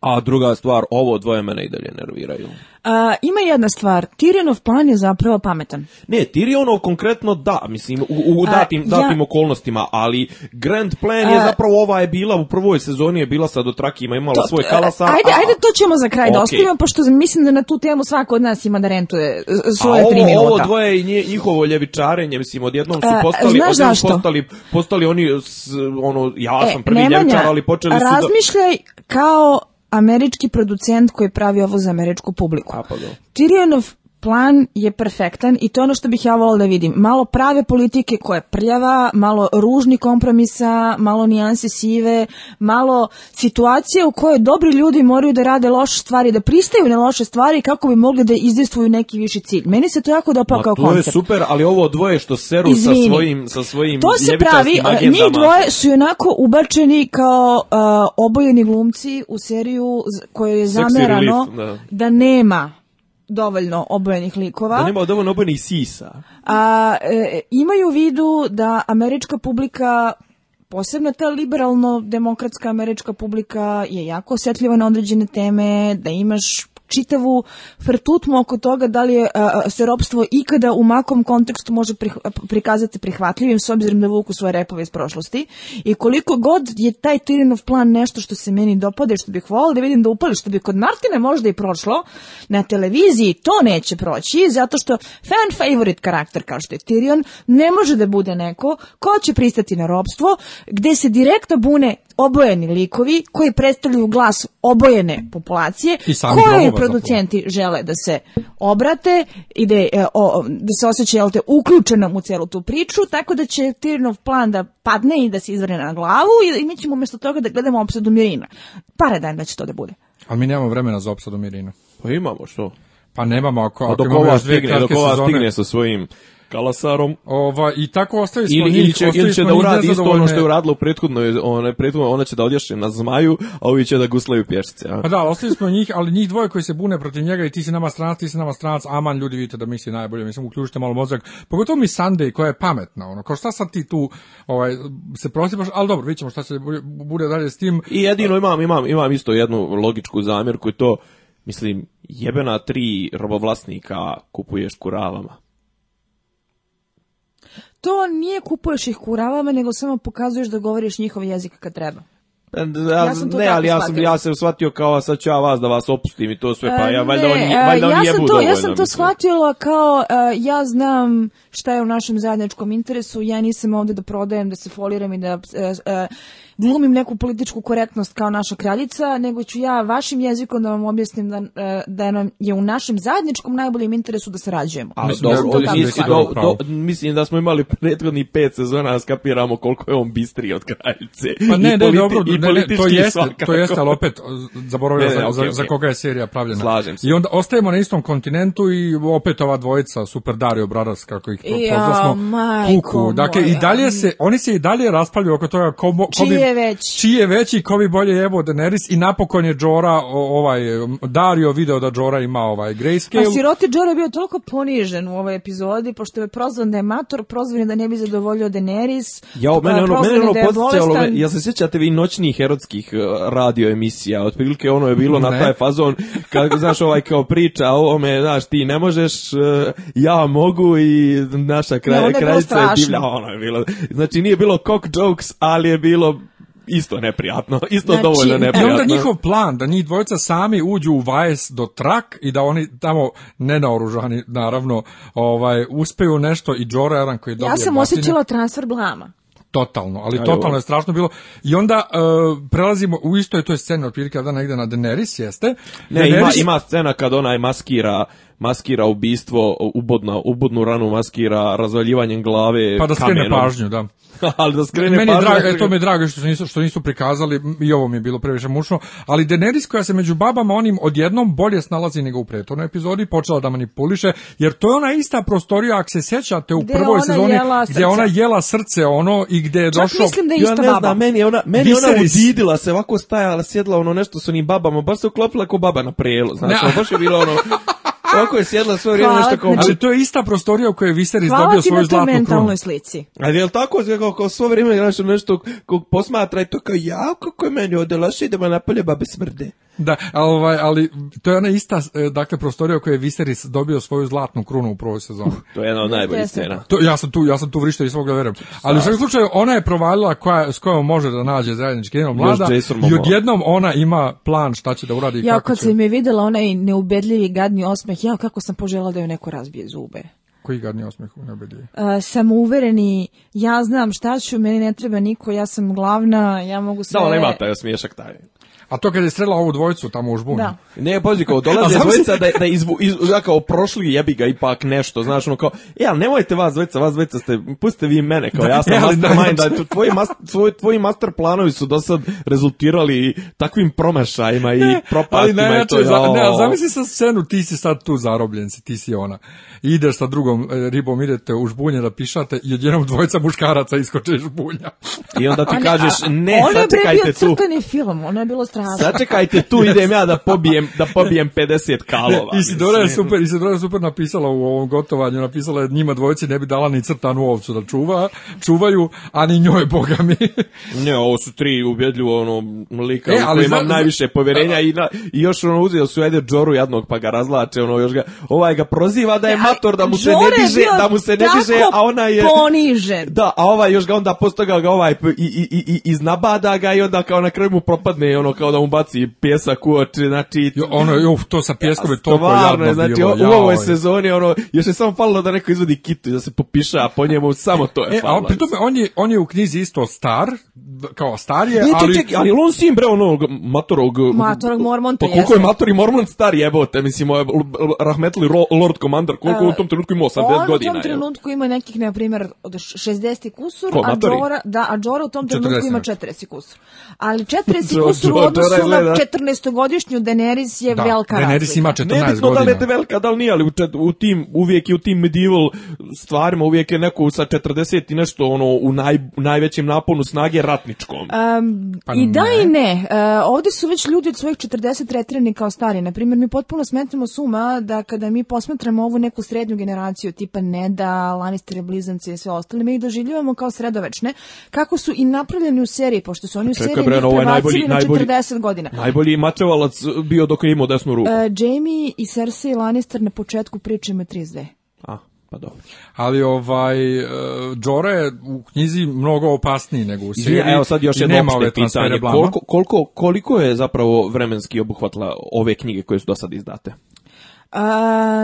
A druga stvar, ovo dvoje mene i dalje nerviraju. ima jedna stvar, Tyrionov plan je zapravo pametan. Ne, Tyrionov konkretno da, mislim, u, u datim, okolnostima, ali Grand Plan je zapravo ova je bila, u prvoj sezoni je bila sa Dotrakima, imala to, svoj kalasa. Ajde, ajde, to ćemo za kraj okay. da ostavimo, pošto mislim da na tu temu svako od nas ima da rentuje svoje ovo, tri ovo dvoje i njihovo ljevičarenje, mislim, odjednom su postali, postali, oni, s, ono, ja e, sam ljevičar, ali počeli su da... Razmišljaj kao američki producent koji pravi ovo za američku publiku. Apollo plan je perfektan i to je ono što bih ja volila da vidim. Malo prave politike koja je prljava, malo ružni kompromisa, malo nijanse sive, malo situacije u kojoj dobri ljudi moraju da rade loše stvari, da pristaju na loše stvari kako bi mogli da izdejstvuju neki viši cilj. Meni se to jako dopao kao koncept. To je super, ali ovo dvoje što seru sa svojim, sa svojim To se pravi, njih dvoje su onako ubačeni kao obojeni glumci u seriju koje je zamerano da nema dovoljno obojenih likova. Da nema dovoljno obojenih sisa. A, e, imaju u vidu da američka publika posebno ta liberalno-demokratska američka publika je jako osjetljiva na određene teme, da imaš čitavu frtutmu oko toga da li je se ropstvo ikada u makom kontekstu može prikazati prihvatljivim s obzirom da vuku svoje repove iz prošlosti i koliko god je taj Tirinov plan nešto što se meni dopade, što bih volila da vidim da upali što bi kod Martine možda i prošlo na televiziji to neće proći zato što fan favorite karakter kao što je Tyrion ne može da bude neko ko će pristati na ropstvo gde se direktno bune obojeni likovi koji predstavljaju glas obojene populacije koje producenti žele da se obrate i da, e, o, da se osjećaju jel uključenom u celu tu priču, tako da će Tirnov plan da padne i da se izvrne na glavu i, i mi ćemo umjesto toga da gledamo opsadu Mirina. dan da će to da bude. Ali mi nemamo vremena za opsadu Mirina. Pa imamo što? Pa nemamo ako, stigne sa svojim Kalasarom. Ova, I tako ostavi smo ili, će, pa da uradi isto ono što je uradila u prethodnoj, one, prethodnoj, ona će da odješće na zmaju, a ovi će da guslaju pješice. A? Pa da, ostavili smo njih, ali njih dvoje koji se bune protiv njega i ti si nama stranac, ti si nama stranac, aman, ljudi vidite da misli najbolje, mislim, uključite malo mozak. Pogotovo mi Sunday koja je pametna, ono, kao šta sad ti tu ovaj, se prosipaš, ali dobro, vidit ćemo šta se bude dalje s tim. I jedino imam, imam, imam isto jednu logičku zamjerku i to, mislim, jebena tri robovlasnika kupuješ kuravama to nije kupuješ ih kuravama, nego samo pokazuješ da govoriš njihov jezik kad treba. E, ja, ne, ali ja sam, ja sam shvatio kao sad ću ja vas da vas opustim i to sve, pa e, ja valjda on, e, valjda ja sam to, Ja sam to shvatila kao uh, ja znam šta je u našem zajedničkom interesu, ja nisam ovde da prodajem, da se foliram i da glumim neku političku korektnost kao naša kraljica, nego ću ja vašim jezikom da vam objasnim da, e, da nam je u našem zajedničkom najboljem interesu da sarađujemo. mislim, da, do, do, da smo imali prethodni pet sezona, da skapiramo koliko je on bistri od kraljice. Pa ne, ne, dobro, to jeste, to ali opet zaboravio za, za koga je serija pravljena. Slažem se. I onda ostajemo na istom kontinentu i opet ova dvojica, Super Dario Brothers, kako ih ja, kuku. Dakle, i dalje se, oni se i dalje raspravljaju oko toga ko, ko bi je veći? Čiji je veći, ko bi bolje jebao Daenerys i napokon je Džora, ovaj, Dario video da Džora ima ovaj grayscale. A siroti Džora je bio toliko ponižen u ovoj epizodi, pošto je prozvan da je mator, prozvan je da ne bi zadovoljio Daenerys. Ja, mene ono, mene ono da ja se sjećate vi noćnih erotskih e, radio emisija, otprilike ono je bilo ne. na taj fazon, kad, znaš, ovaj kao priča o ovome, znaš, ti ne možeš, e, ja mogu i naša kraj, kraljica je divlja, ono je bilo, znači nije bilo cock jokes, ali je bilo isto neprijatno, isto znači, dovoljno e, neprijatno. I onda njihov plan da njih dvojica sami uđu u Vajes do trak i da oni tamo nenaoružani naravno ovaj uspeju nešto i Aran koji dobije Ja sam osjećala transfer blama totalno, ali totalno je strašno bilo. I onda e, prelazimo u istoj toj sceni otprilike da negde na Daenerys jeste. Ne, ima, ima scena kad ona maskira maskira ubistvo, ubodna, ubodnu ranu maskira razvaljivanjem glave Pa da skrene pažnju, da. ali da skrene Meni pažnju. Je e, to mi je drago što nisu, što nisu prikazali i ovo mi je bilo previše mučno, ali Daenerys koja se među babama onim odjednom bolje snalazi nego u prethodnoj epizodi, počela da manipuliše, jer to je ona ista prostorija, ako se sjećate, u prvoj sezoni, gdje ona jela srce ono i gdje je Čak mislim da je ja ne Znam, meni je ona, meni ona udidila se, ovako stajala, sjedla ono nešto s onim babama, baš se uklopila ko baba na prelo, znači, ono, baš je bilo ono... kako je sjedla svoje vrijeme nešto kao... Ali to je ista prostorija u kojoj je Viser izdobio svoju zlatnu kronu. Hvala ti na toj mentalnoj slici. Ali je li tako, kao, kao svo vrijeme nešto, nešto kog posmatra i to kao, ja, kako je meni odelaš, idemo napolje, babe smrde da, ovaj, ali to je ona ista e, dakle, prostorija u kojoj je Viserys dobio svoju zlatnu krunu u prvoj sezoni. to je jedna od najboljih scena. To, ja sam tu, ja sam tu vrištao i svog verujem. Ali u svakom slučaju ona je provalila koja, s kojom može da nađe zajednički jednom mlada i odjednom ona ima plan šta će da uradi. Ja kad će... sam je vidjela onaj neubedljivi gadni osmeh, ja kako sam požela da ju neko razbije zube koji gadni osmeh u Uh, sam uvereni, ja znam šta ću, meni ne treba niko, ja sam glavna, ja mogu sve... Da, ona ima taj taj. A to kad je strela ovu dvojicu tamo u žbunju. Da. Ne, pazi, kao dolaze dvojica da, da izvu, iz, ja kao prošli jebi ga ipak nešto, znaš, ono kao, ja, e, nemojte vas dvojica, vas dvojica ste, pustite vi mene, kao, ja sam ja, mastermind, znači- da, da, tvoji, mas, tvoji master planovi su do sad rezultirali takvim promašajima i propastima. Ali ne, ali zamisli sa scenu, ti si sad tu zarobljen, si, ti si ona. ideš sa drugom e, ribom, idete u žbunje da pišate i odjednom dvojica muškaraca iskoče iz žbunja. I onda ti kažeš, ne, sad čekajte tu. ono je bilo strašno. Sačekajte, tu idem ja da pobijem, da pobijem 50 kalova. Isidora je super, Isidora je super napisala u ovom gotovanju, napisala je njima dvojici ne bi dala ni crtanu ovcu da čuva, čuvaju, a ni njoj boga mi. ne, ovo su tri ubjedljivo ono, lika e, ali imam najviše povjerenja i, na, i još ono uzeo su ajde Džoru jadnog pa ga razlače, ono još ga, ovaj ga proziva da je mator, da mu se ne diže, da mu se ne diže, a ona je... Ponižen. Da, a ovaj još ga onda postoga ga ovaj i, i, i, iznabada ga i onda kao na kraju mu propadne ono kao ono da mu baci pjesak u oči, znači... Jo, ono, uf, to sa pjeskom je toliko jadno je, znači, bilo. Znači, u ovoj sezoni, ono, još je samo falilo da neko izvodi kitu, da se popiša po njemu, samo to je e, A on, pritome, on je, on je u knjizi isto star, kao starije, ne, ali... Ček, ali on sin, bre, onog matorog... Uh, matorog Mormonta, Pa koliko je matori Mormon star jebote, mislim, ovaj, Rahmetli Lord Commander, koliko uh, u e, tom trenutku ima 80 godina. On u tom trenutku ima nekih, na primjer, 60 kusur, Ko, a Jora, da, a Jora u tom trenutku 40. ima 40 kusur. Ali 40 kusur u odnosu na 14-godišnju Daenerys je da, velika razlika. Daenerys ima 14 godina. Ne Nebitno da li je velika, da li nije, ali u, u tim, uvijek i u tim medieval stvarima uvijek je neko sa 40 i nešto, ono, u naj, najvećem naponu snage rat Um, I da i ne. Uh, e, ovdje su već ljudi od svojih 40 retirani kao stari. Naprimjer, mi potpuno smetimo suma da kada mi posmatramo ovu neku srednju generaciju tipa Neda, Lannister, Blizance i sve ostale, mi ih doživljavamo kao sredovečne. Kako su i napravljeni u seriji, pošto su oni u seriji bre, ovo najbolji, na 40 godina. Najbolji mačevalac bio dok je imao desnu ruku. E, Jamie i Cersei Lannister na početku priče 32. A. Pa dobro. Ali ovaj uh, je u knjizi mnogo opasniji nego u seriji. evo sad još jedno pitanje. Koliko, koliko, koliko je zapravo vremenski obuhvatla ove knjige koje su do sad izdate? A,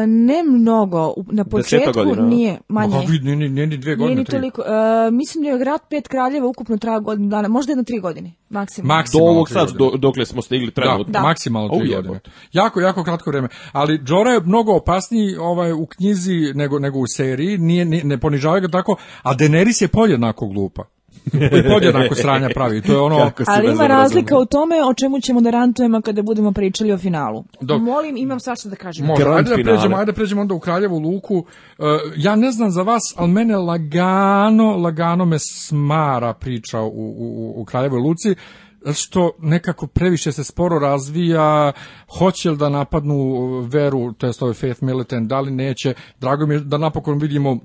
ne mnogo, na početku nije manje. nije, ni dve godine. Nije toliko. E, mislim da je grad pet kraljeva ukupno traja godinu dana, možda jedno tri godine, maksimalno. maksimalno do ovog sad, dokle smo stigli traja maksimalno tri godine. Jako, jako kratko vrijeme, Ali Džora je mnogo opasniji ovaj, u knjizi nego, nego u seriji, nije, ne, ne ponižava ga tako, a Daenerys je poljednako glupa. I podjednako sranja pravi. To je ono... Ali ima razlika u tome o čemu ćemo da rantujemo kada budemo pričali o finalu. Dok, Molim, imam što da kažem. ajde, da pređemo, ajde da onda u Kraljevu luku. Eh, ja ne znam za vas, ali mene lagano, lagano me smara priča u, u, u Kraljevoj luci što nekako previše se sporo razvija, hoće li da napadnu veru, to je Faith Militant, da li neće, drago mi je da napokon vidimo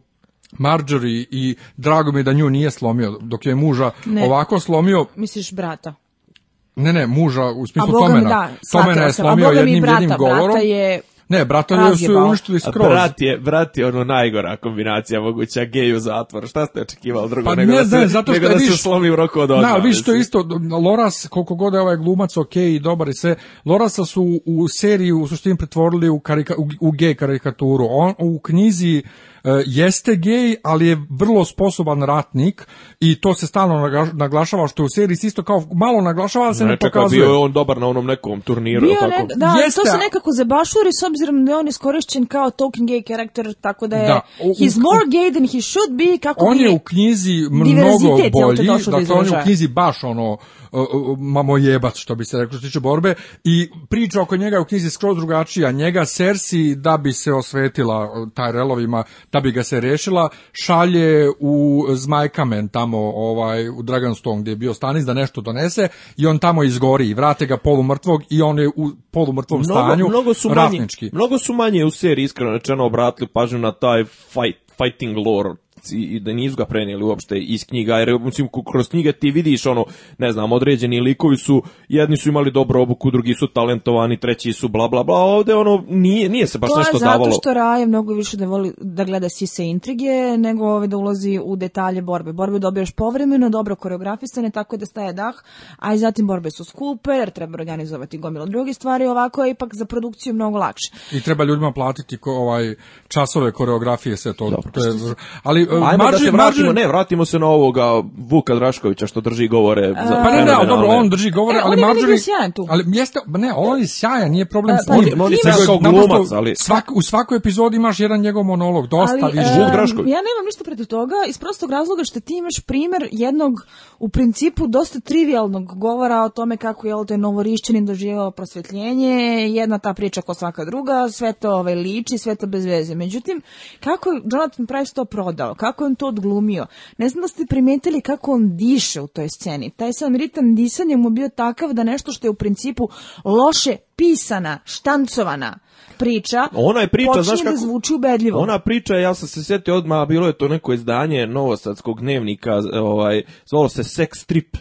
Marjorie i drago mi je da nju nije slomio, dok je muža ne. ovako slomio... Misliš brata? Ne, ne, muža u smislu Tomena. Da, Tomena je slomio jednim brata, jednim govorom. Brata je ne, brata je su uništili skroz. A brat je, brat je ono najgora kombinacija moguća geju zatvor. Šta ste očekivali drugo pa nego, ne, da, se, zato što nego da se slomi u roku od odmah. Da, isto, Loras, koliko god je ovaj glumac ok i dobar i sve, Lorasa su u seriju u suštini pretvorili u, karika, u, u gej karikaturu. On, u knjizi E, jeste gej, ali je vrlo sposoban ratnik i to se stalno naglašava što u seriji isto kao malo naglašava, ali se ne, ne čekaj, pokazuje. Bio je on dobar na onom nekom turniru. Bio Ne, da, jeste, to se nekako zabašuri s obzirom da je on iskorišćen kao token gay karakter, tako da je da, u, he's more gay than he should be. Kako on je u knjizi mnogo bolji, dakle on je u knjizi baš ono Mamo jebac što bi se reklo što tiče borbe, i priča oko njega u knjizi skroz drugačija. Njega Sersi, da bi se osvetila Relovima da bi ga se rešila, šalje u Zmajkamen, tamo ovaj, u Dragonstone gdje je bio Stanis, da nešto donese, i on tamo izgori i vrate ga polumrtvog i on je u polumrtvom mnogo, stanju, mnogo su Manje, mnogo su manje u seriji, iskreno rečeno, obratili pažnju na taj fight, fighting lore i da nisu ga prenijeli uopšte iz knjiga, jer mislim, kroz knjige ti vidiš ono, ne znam, određeni likovi su, jedni su imali dobru obuku, drugi su talentovani, treći su bla bla bla, ovde ono, nije, nije se baš to nešto davalo. To je zato što Raje mnogo više da voli da gleda sise intrige, nego ove da ulazi u detalje borbe. Borbe dobiješ povremeno, dobro koreografisane, tako da staje dah, a i zatim borbe su skupe, jer treba organizovati gomilo drugih stvari, ovako je ipak za produkciju mnogo lakše. I treba ljudima platiti ko, ovaj časove koreografije sve to. Dobro, to ali Ajmo da se vratimo, ne, vratimo se na ovoga Vuka Draškovića što drži govore. Uh, pa ne, ne, dobro, on drži govore, e, ali Marjorie... sjajan tu. Ali jeste, pa ne, on ovaj je sjajan, nije problem e, s pa njim. On glumac, ali... u svakoj epizodi imaš jedan njegov monolog, dosta, ali, e, više. Drašković. Ja nemam ništa protiv toga, iz prostog razloga što ti imaš primjer jednog, u principu, dosta trivialnog govora o tome kako je to novorišćanin doživao prosvetljenje, jedna ta priča kao svaka druga, sve to ovaj, liči, sve to bez veze. Međutim, kako Jonathan Price to prodao? kako je on to odglumio. Ne znam da ste primetili kako on diše u toj sceni. Taj sam ritam disanja mu bio takav da nešto što je u principu loše pisana, štancovana priča, ona je priča, počinje da zvuči ubedljivo. Ona priča, ja sam se sjetio odmah, bilo je to neko izdanje novosadskog dnevnika, ovaj, zvalo se Sex Trip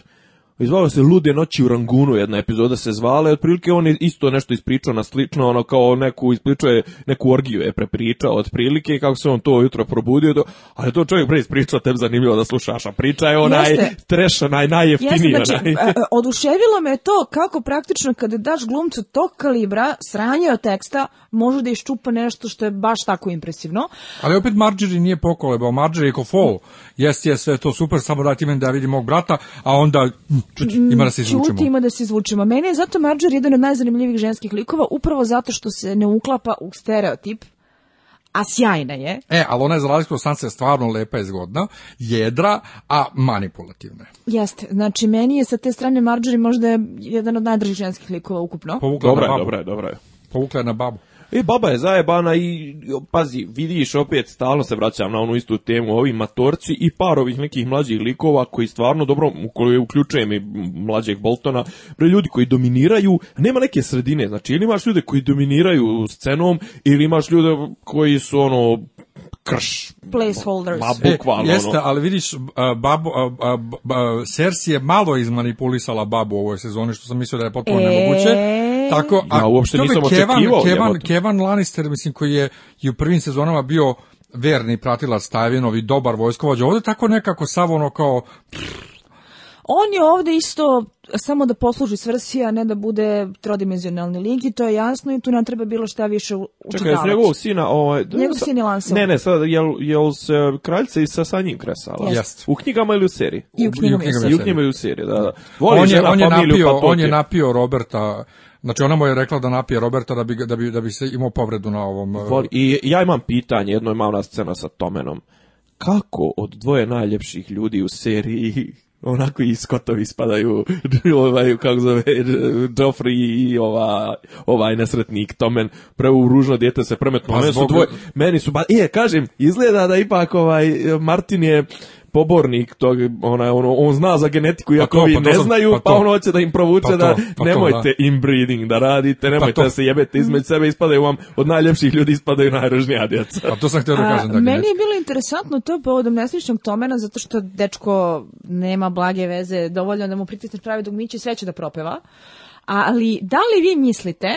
zvao se Lude noći u Rangunu, jedna epizoda se zvala, i otprilike on je isto nešto ispričao na slično, ono kao neku ispričuje neku orgiju je prepričao otprilike i kako se on to jutro probudio, to, ali to čovjek pre ispričao, tebi zanimljivo da slušaš, a priča je onaj treša, onaj najjeftinija. znači, oduševilo me to kako praktično kada daš glumcu tog kalibra, sranje od teksta, može da iščupa nešto što je baš tako impresivno. Ali opet Marjorie nije pokolebao, Marjorie je ko je sve to super, samo meni da vidim mog brata, a onda hm, čuti, ima da se izvučemo. Čuti, ima je zato Marđor jedan od najzanimljivijih ženskih likova, upravo zato što se ne uklapa u stereotip, a sjajna je. E, ali ona je za razliku od stvarno lepa i zgodna, jedra, a manipulativna je. Jeste, znači meni je sa te strane Marjorie možda jedan od najdražih ženskih likova ukupno. Povukla dobra je, dobra je, dobra je. Povukla je na babu. I e, baba je zajebana i, pazi, vidiš opet, stalno se vraćam na onu istu temu, ovi matorci i par ovih nekih mlađih likova koji stvarno, dobro, ukoliko uključujem i mlađeg Boltona, pre ljudi koji dominiraju, nema neke sredine, znači ili imaš ljude koji dominiraju scenom, ili imaš ljude koji su ono krš. Placeholders. Ma, bukvalno. E, jeste, ono. ali vidiš, babu, Cersei je malo izmanipulisala babu u ovoj sezoni, što sam mislio da je potpuno e... nemoguće. Tako, a ja, uopšte nisam očekivao. Kevan, Kevan Lannister, mislim, koji je i u prvim sezonama bio verni pratilac Stavinovi, dobar vojskovođa. Ovdje tako nekako savono ono kao... On je ovdje isto samo da posluži svrsi, a ne da bude trodimenzionalni link i to je jasno i tu nam treba bilo šta više učitavati. Čekaj, jesu njegovog sina... Ovaj, Njegov sin je Ne, ne, sad, jel, se kraljica i sa, njim kresala? U knjigama ili u seriji? I u knjigama, i u seriji. u knjigama u seriji, da, da. on, je, on, je napio, pa on je napio Roberta Znači ona mu je rekla da napije Roberta da bi, da bi, da bi se imao povredu na ovom... Eh, I ja imam pitanje, jedno je ona scena sa Tomenom. Kako od dvoje najljepših ljudi u seriji onako i skotovi ispadaju, ovaj, kako zove, Joffrey i ova, ovaj nesretnik Tomen, prvo ružno djete se premetno, pa meni su dvoje, meni su, ba, je, kažem, izgleda da ipak ovaj, Martin je pobornik tog, ona, ono, on zna za genetiku, pa iako pa vi ne znaju, pa, pa on hoće da im provuče pa da pa to, nemojte da. inbreeding da radite, nemojte da se jebete između sebe, ispadaju vam, od najljepših ljudi ispadaju najružnija djeca. Pa to sam htio da kažem. Da, dakle, meni je bilo interesantno to povodom nesličnog Tomena, zato što dečko nema blage veze, dovoljno da mu pritisneš pravi dugmić i sve će da propeva. Ali, da li vi mislite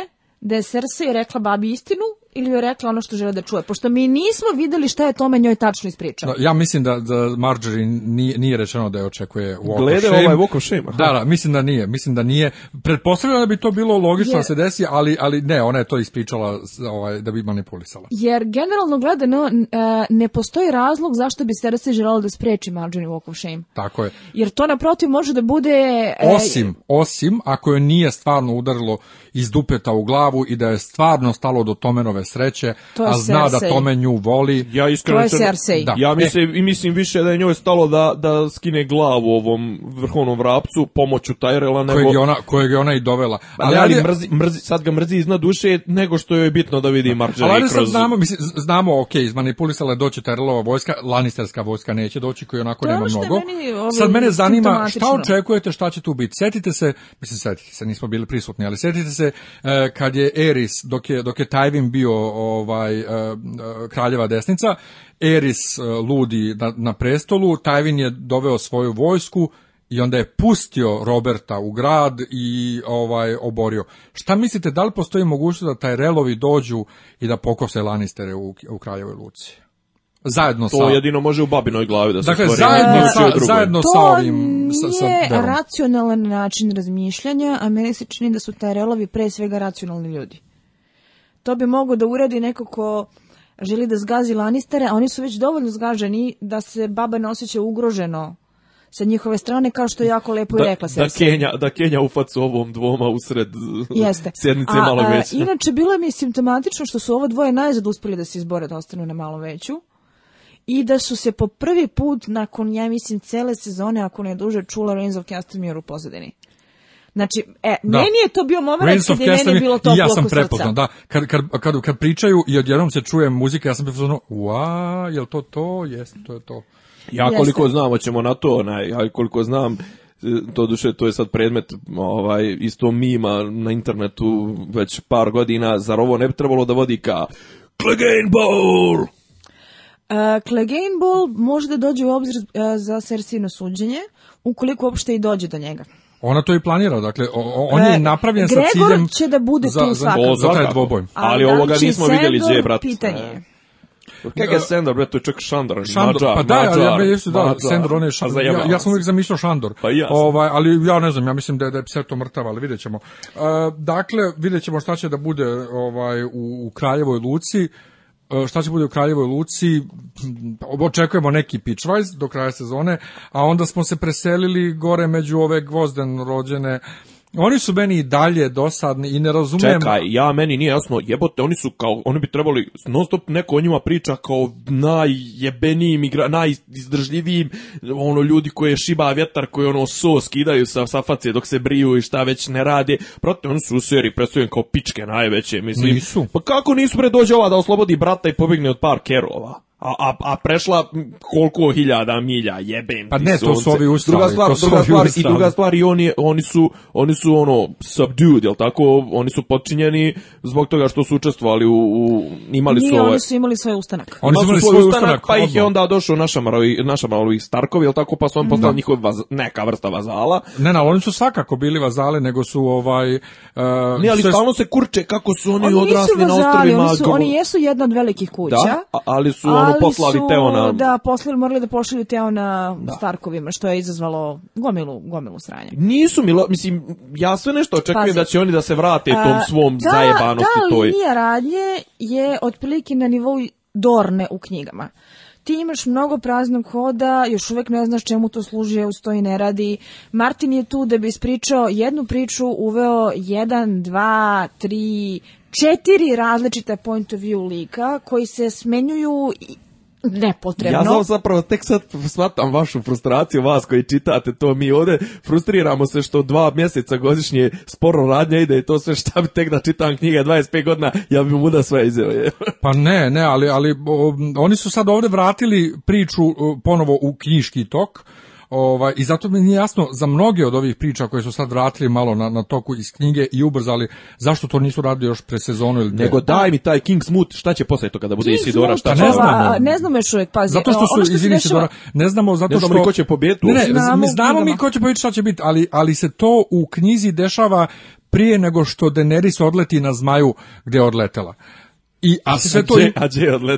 da je Cersei rekla babi istinu ili joj rekla ono što žele da čuje, pošto mi nismo videli šta je tome njoj tačno ispričao. ja mislim da, da Marjorie nije, nije rečeno da je očekuje walk of ovaj shame. ovaj walk of shame. Da, da, mislim da nije, mislim da nije. Pretpostavljam da bi to bilo logično da se desi, ali, ali ne, ona je to ispričala ovaj, da bi manipulisala. Jer generalno gledano e, ne postoji razlog zašto bi Cersei želala da spreči Marjorie walk of shame. Tako je. Jer to naprotiv može da bude... E, osim, osim ako je nije stvarno udarilo iz u glavu i da je stvarno stalo do Tomenove sreće, to a zna da Tomen nju voli. Ja iskreno to je da. Ja e. mislim, i mislim više da je njoj stalo da, da skine glavu ovom vrhovnom vrapcu pomoću Tyrella. nego... Kojeg je ona, kojeg je ona i dovela. Ali, ali, ali sad ga mrzi iznad duše nego što joj je bitno da vidi Marjorie ali, ali kroz... znamo, mislim, znamo, ok, izmanipulisala je doći Tyrellova vojska, Lannisterska vojska neće doći koji onako nema ono mnogo. sad ovaj, mene zanima šta očekujete šta će tu biti. Sjetite se, mislim, sjetite se, nismo bili prisutni, ali sjetite se se e, kad je Eris dok je dok je Tywin bio ovaj e, kraljeva desnica, Eris e, ludi na, na prestolu, Tywin je doveo svoju vojsku i onda je pustio Roberta u grad i ovaj oborio. Šta mislite, da li postoji mogućnost da taj relovi dođu i da pokose Lannistere u, u Kraljevoj Luci? zajedno to sa... To jedino može u babinoj glavi da se dakle, stvori. Zajedno, sa, zajedno sa ovim... Sa, sa nije racionalan način razmišljanja, a meni se čini da su terelovi pre svega racionalni ljudi. To bi mogo da uredi neko ko želi da zgazi lanistere, a oni su već dovoljno zgaženi da se baba ne osjeća ugroženo sa njihove strane, kao što je jako lepo da, rekla se. Da Kenja, da Kenja u ovom dvoma usred Jeste. sjednice a, malo veće inače, bilo mi je simptomatično što su ovo dvoje najzad uspjeli da se izbore da ostanu na malo veću i da su se po prvi put nakon, ja mislim, cele sezone, ako ne duže, čula Reigns of Castamere u pozadini. Znači, e, meni je to bio moment bilo to ja sam prepoznao, da. Kad, kad, kad, pričaju i odjednom se čuje muzika, ja sam prepoznao, ua, je to to? Jeste, to je to. Ja koliko Jeste. znam, ćemo na to, na, ja koliko znam, to duše to je sad predmet ovaj isto mima na internetu već par godina zar ovo ne bi trebalo da vodi ka Clegane Bowl E, Clegane Ball da dođe u obzir e, za Sersino suđenje, ukoliko uopšte i dođe do njega. Ona to i planira, dakle, on je e, napravljen Gregor sa ciljem... Gregor će da bude za, tu za, za taj dvoboj. Ali, Ali ovoga nismo vidjeli gdje je, brat. Pitanje. Kako je Sandor, bre, to je čak Šandor, Šandor Mađar, pa da, Mađar, ja, jesu, da, Mađar. Sandor, on je Šandor, ja, ja sam uvijek zamišljao Šandor, pa ja ovaj, ali ja ne znam, ja mislim da je, da je Pseto to mrtav, ali vidjet ćemo. Uh, dakle, vidjet ćemo šta će da bude ovaj, u, u Kraljevoj Luci, E, šta će bude u Kraljevoj Luci, hm, očekujemo neki pitchwise do kraja sezone, a onda smo se preselili gore među ove gvozden rođene oni su meni i dalje dosadni i ne razumijem. Čekaj, ja meni nije jasno, jebote, oni su kao, oni bi trebali, non stop neko o njima priča kao najjebenijim, igra, najizdržljivijim, ono, ljudi koje šiba vjetar, koji ono so skidaju sa, sa face dok se briju i šta već ne rade. Protiv, oni su u seriji predstavljeni kao pičke najveće, mislim. Nisu. Pa kako nisu, pred dođe ova da oslobodi brata i pobigne od par kerova? a, a, a prešla koliko hiljada milja, jebem Pa ne, to su ovi ustali. Druga stvar, to i druga stvar oni, oni, su, oni su ono subdued, jel tako? Oni su podčinjeni zbog toga što su učestvovali u, u imali su ove... oni su imali svoj ustanak. Oni su imali svoj ustanak, pa ih je onda došao naša marovi, naša Starkovi, jel tako? Pa su on postali njihova vaz, neka vrsta vazala. Ne, na oni su svakako bili vazale, nego su ovaj... Uh, ne, ali stalno se kurče kako su oni, oni odrasli vazali, na ostrvima. Oni, su, oni jesu jedna od velikih kuća. Da, ali su ono poslali su, Da, poslali, morali da pošalju teo na da. Starkovima, što je izazvalo gomilu, gomilu sranja. Nisu, milo, mislim, ja sve nešto očekujem da će oni da se vrate tom svom ta, zajebanosti. Ta linija radnje je otprilike na nivou Dorne u knjigama ti imaš mnogo praznog hoda, još uvek ne znaš čemu to služi, uz to ne radi. Martin je tu da bi ispričao jednu priču, uveo jedan, dva, tri, četiri različita point of view lika koji se smenjuju nepotrebno. Ja sam zapravo tek sad shvatam vašu frustraciju, vas koji čitate to, mi ovdje frustriramo se što dva mjeseca godišnje sporo radnja ide i to sve šta bi tek da čitam knjige 25 godina, ja bi mu da sve izjavio. pa ne, ne, ali, ali oni su sad ovdje vratili priču ponovo u knjiški tok, Ovaj, I zato mi nije jasno za mnoge od ovih priča koje su sad vratili malo na, na toku iz knjige i ubrzali, zašto to nisu radili još pre sezonu ili Nego daj mi taj King Smooth, šta će posle toga da bude Isidora, šta pa Ne znamo. Pa, ne znamo još uvijek, pazi. Zato što ono su, izvini Isidora, ne znamo zato što... Ne znamo ko će Ne, znamo, mi ko će pobjediti, šta će biti, ali, ali se to u knjizi dešava prije nego što Daenerys odleti na zmaju gdje je odletela. I, a, to...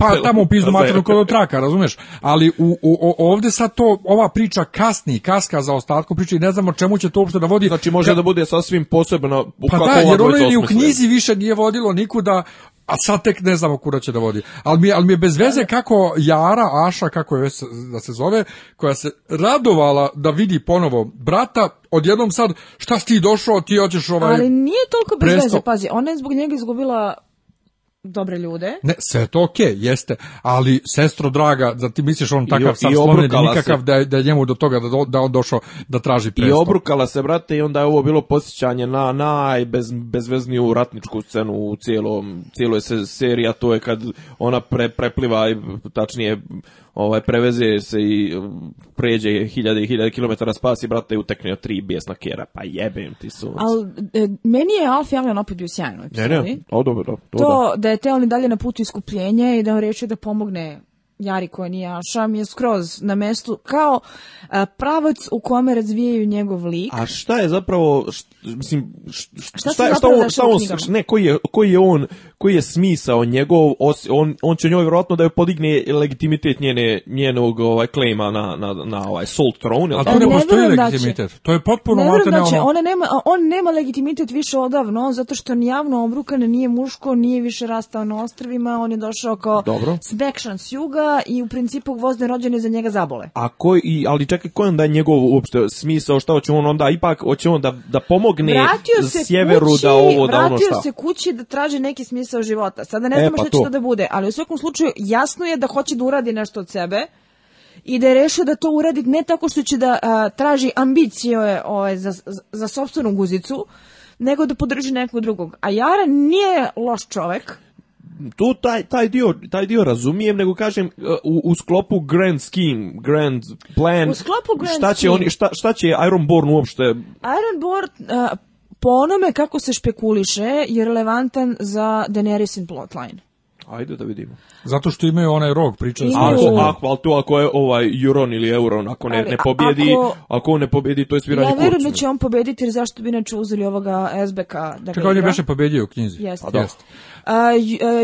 pa tamo u pizdu materno kod traka, razumeš? Ali u, u, ovde sad to, ova priča kasni, kaska za ostatkom priče i ne znamo čemu će to uopšte da vodi. Znači može da bude sasvim posebno... Pa da, jer ono ni u knjizi više nije vodilo nikuda, a sad tek ne znamo kuda će da vodi. Ali mi, mi je bez veze kako Jara, Aša, kako je da se zove, koja se radovala da vidi ponovo brata, odjednom sad, šta si ti došao, ti hoćeš ovaj... Ali nije toliko bez presto. veze, pazi, ona je zbog njega izgubila dobre ljude. Ne, sve to okej, okay, jeste, ali sestro draga, da ti misliš on takav sam nikakav se. da je, da njemu do toga da, da on došao da traži presto. I obrukala se, brate, i onda je ovo bilo posjećanje na najbezvezniju bezvezniju ratničku scenu u cijelom, cijeloj se seriji, a to je kad ona pre, prepliva, tačnije ovaj, preveze se i um, pređe hiljade i hiljade kilometara spasi, brate, utekne od tri bijesna kjera, pa jebem ti su Al, e, meni je Alf Javljan opet bio sjajno. Ne, ne, o, dobro, dobro, to, da. da je Teon dalje na putu iskupljenja i da on reče da pomogne Jari nije mi je skroz na mestu kao pravac u kome razvijaju njegov lik. A šta je zapravo mislim šta, šta, šta, on, šta on, ne koji je, koji je on koji je smisao njegov on, on će njoj vjerojatno da joj podigne legitimitet njene njenog ovaj klejma na na na ovaj Salt Throne. a to ne postoji legitimitet. to je potpuno ne da će, ona nema on nema legitimitet više odavno zato što ni javno obrukan nije muško, nije više rastao na ostrvima, on je došao kao Dobro. s juga i u principu gvozdne rođene za njega zabole. A koji, i, ali čekaj, koji onda je njegov uopšte smisao, šta hoće on onda, ipak hoće on da, da pomogne vratio sjeveru kući, da ovo, da ono šta. Vratio se kući da traži neki smisao života. Sada ne e, znamo e, šta će to da bude, ali u svakom slučaju jasno je da hoće da uradi nešto od sebe i da je rešio da to uradi ne tako što će da a, traži ambicije ove, za, za sobstvenu guzicu, nego da podrži nekog drugog. A Jara nije loš čovek tu taj, taj, dio, taj dio razumijem, nego kažem e, u, sklopu grand scheme, grand plan, u sklopu grand šta, će Oni, šta, šta će Ironborn uopšte? Ironborn uh, e, po onome kako se špekuliše je relevantan za Daenerysin plotline. Ajde da vidimo. Zato što imaju onaj rok priča. Ako, ako, ali to ako je ovaj Euron ili Euron, ako ne, ne pobjedi, ako, on ne pobjedi, to je sviranje kurcu. Ja vjerujem da će on pobjediti, jer zašto bi inače uzeli ovoga SBK da Čekaj, on je beše pobjedio u knjizi. Jeste. Pa da. Jeste.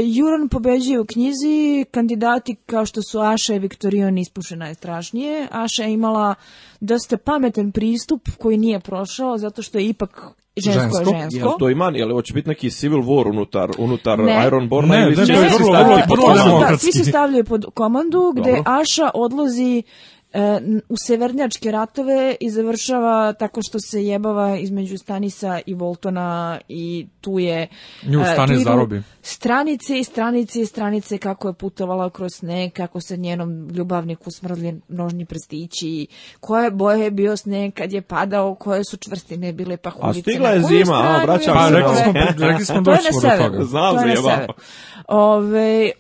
Juron pobeđuje u knjizi, kandidati kao što su Aša i Viktorion ispuše najstrašnije. Aša je imala dosta pametan pristup koji nije prošao zato što je ipak žensko, žensko. žensko. to ima, jel hoće biti neki civil war unutar, unutar ne. Ironborna ne, ne, ne, svi, ne, stavljaju ne, ne, ne, ne, E, u severnjačke ratove i završava tako što se jebava između Stanisa i Voltona i tu je e, stranice i stranice i stranice kako je putovala kroz sneg, kako se njenom ljubavniku smrli nožni prstići koje boje je bio sneg kad je padao, koje su čvrstine bile pa A stigla je zima, a se. Pa, rekli smo, rekli smo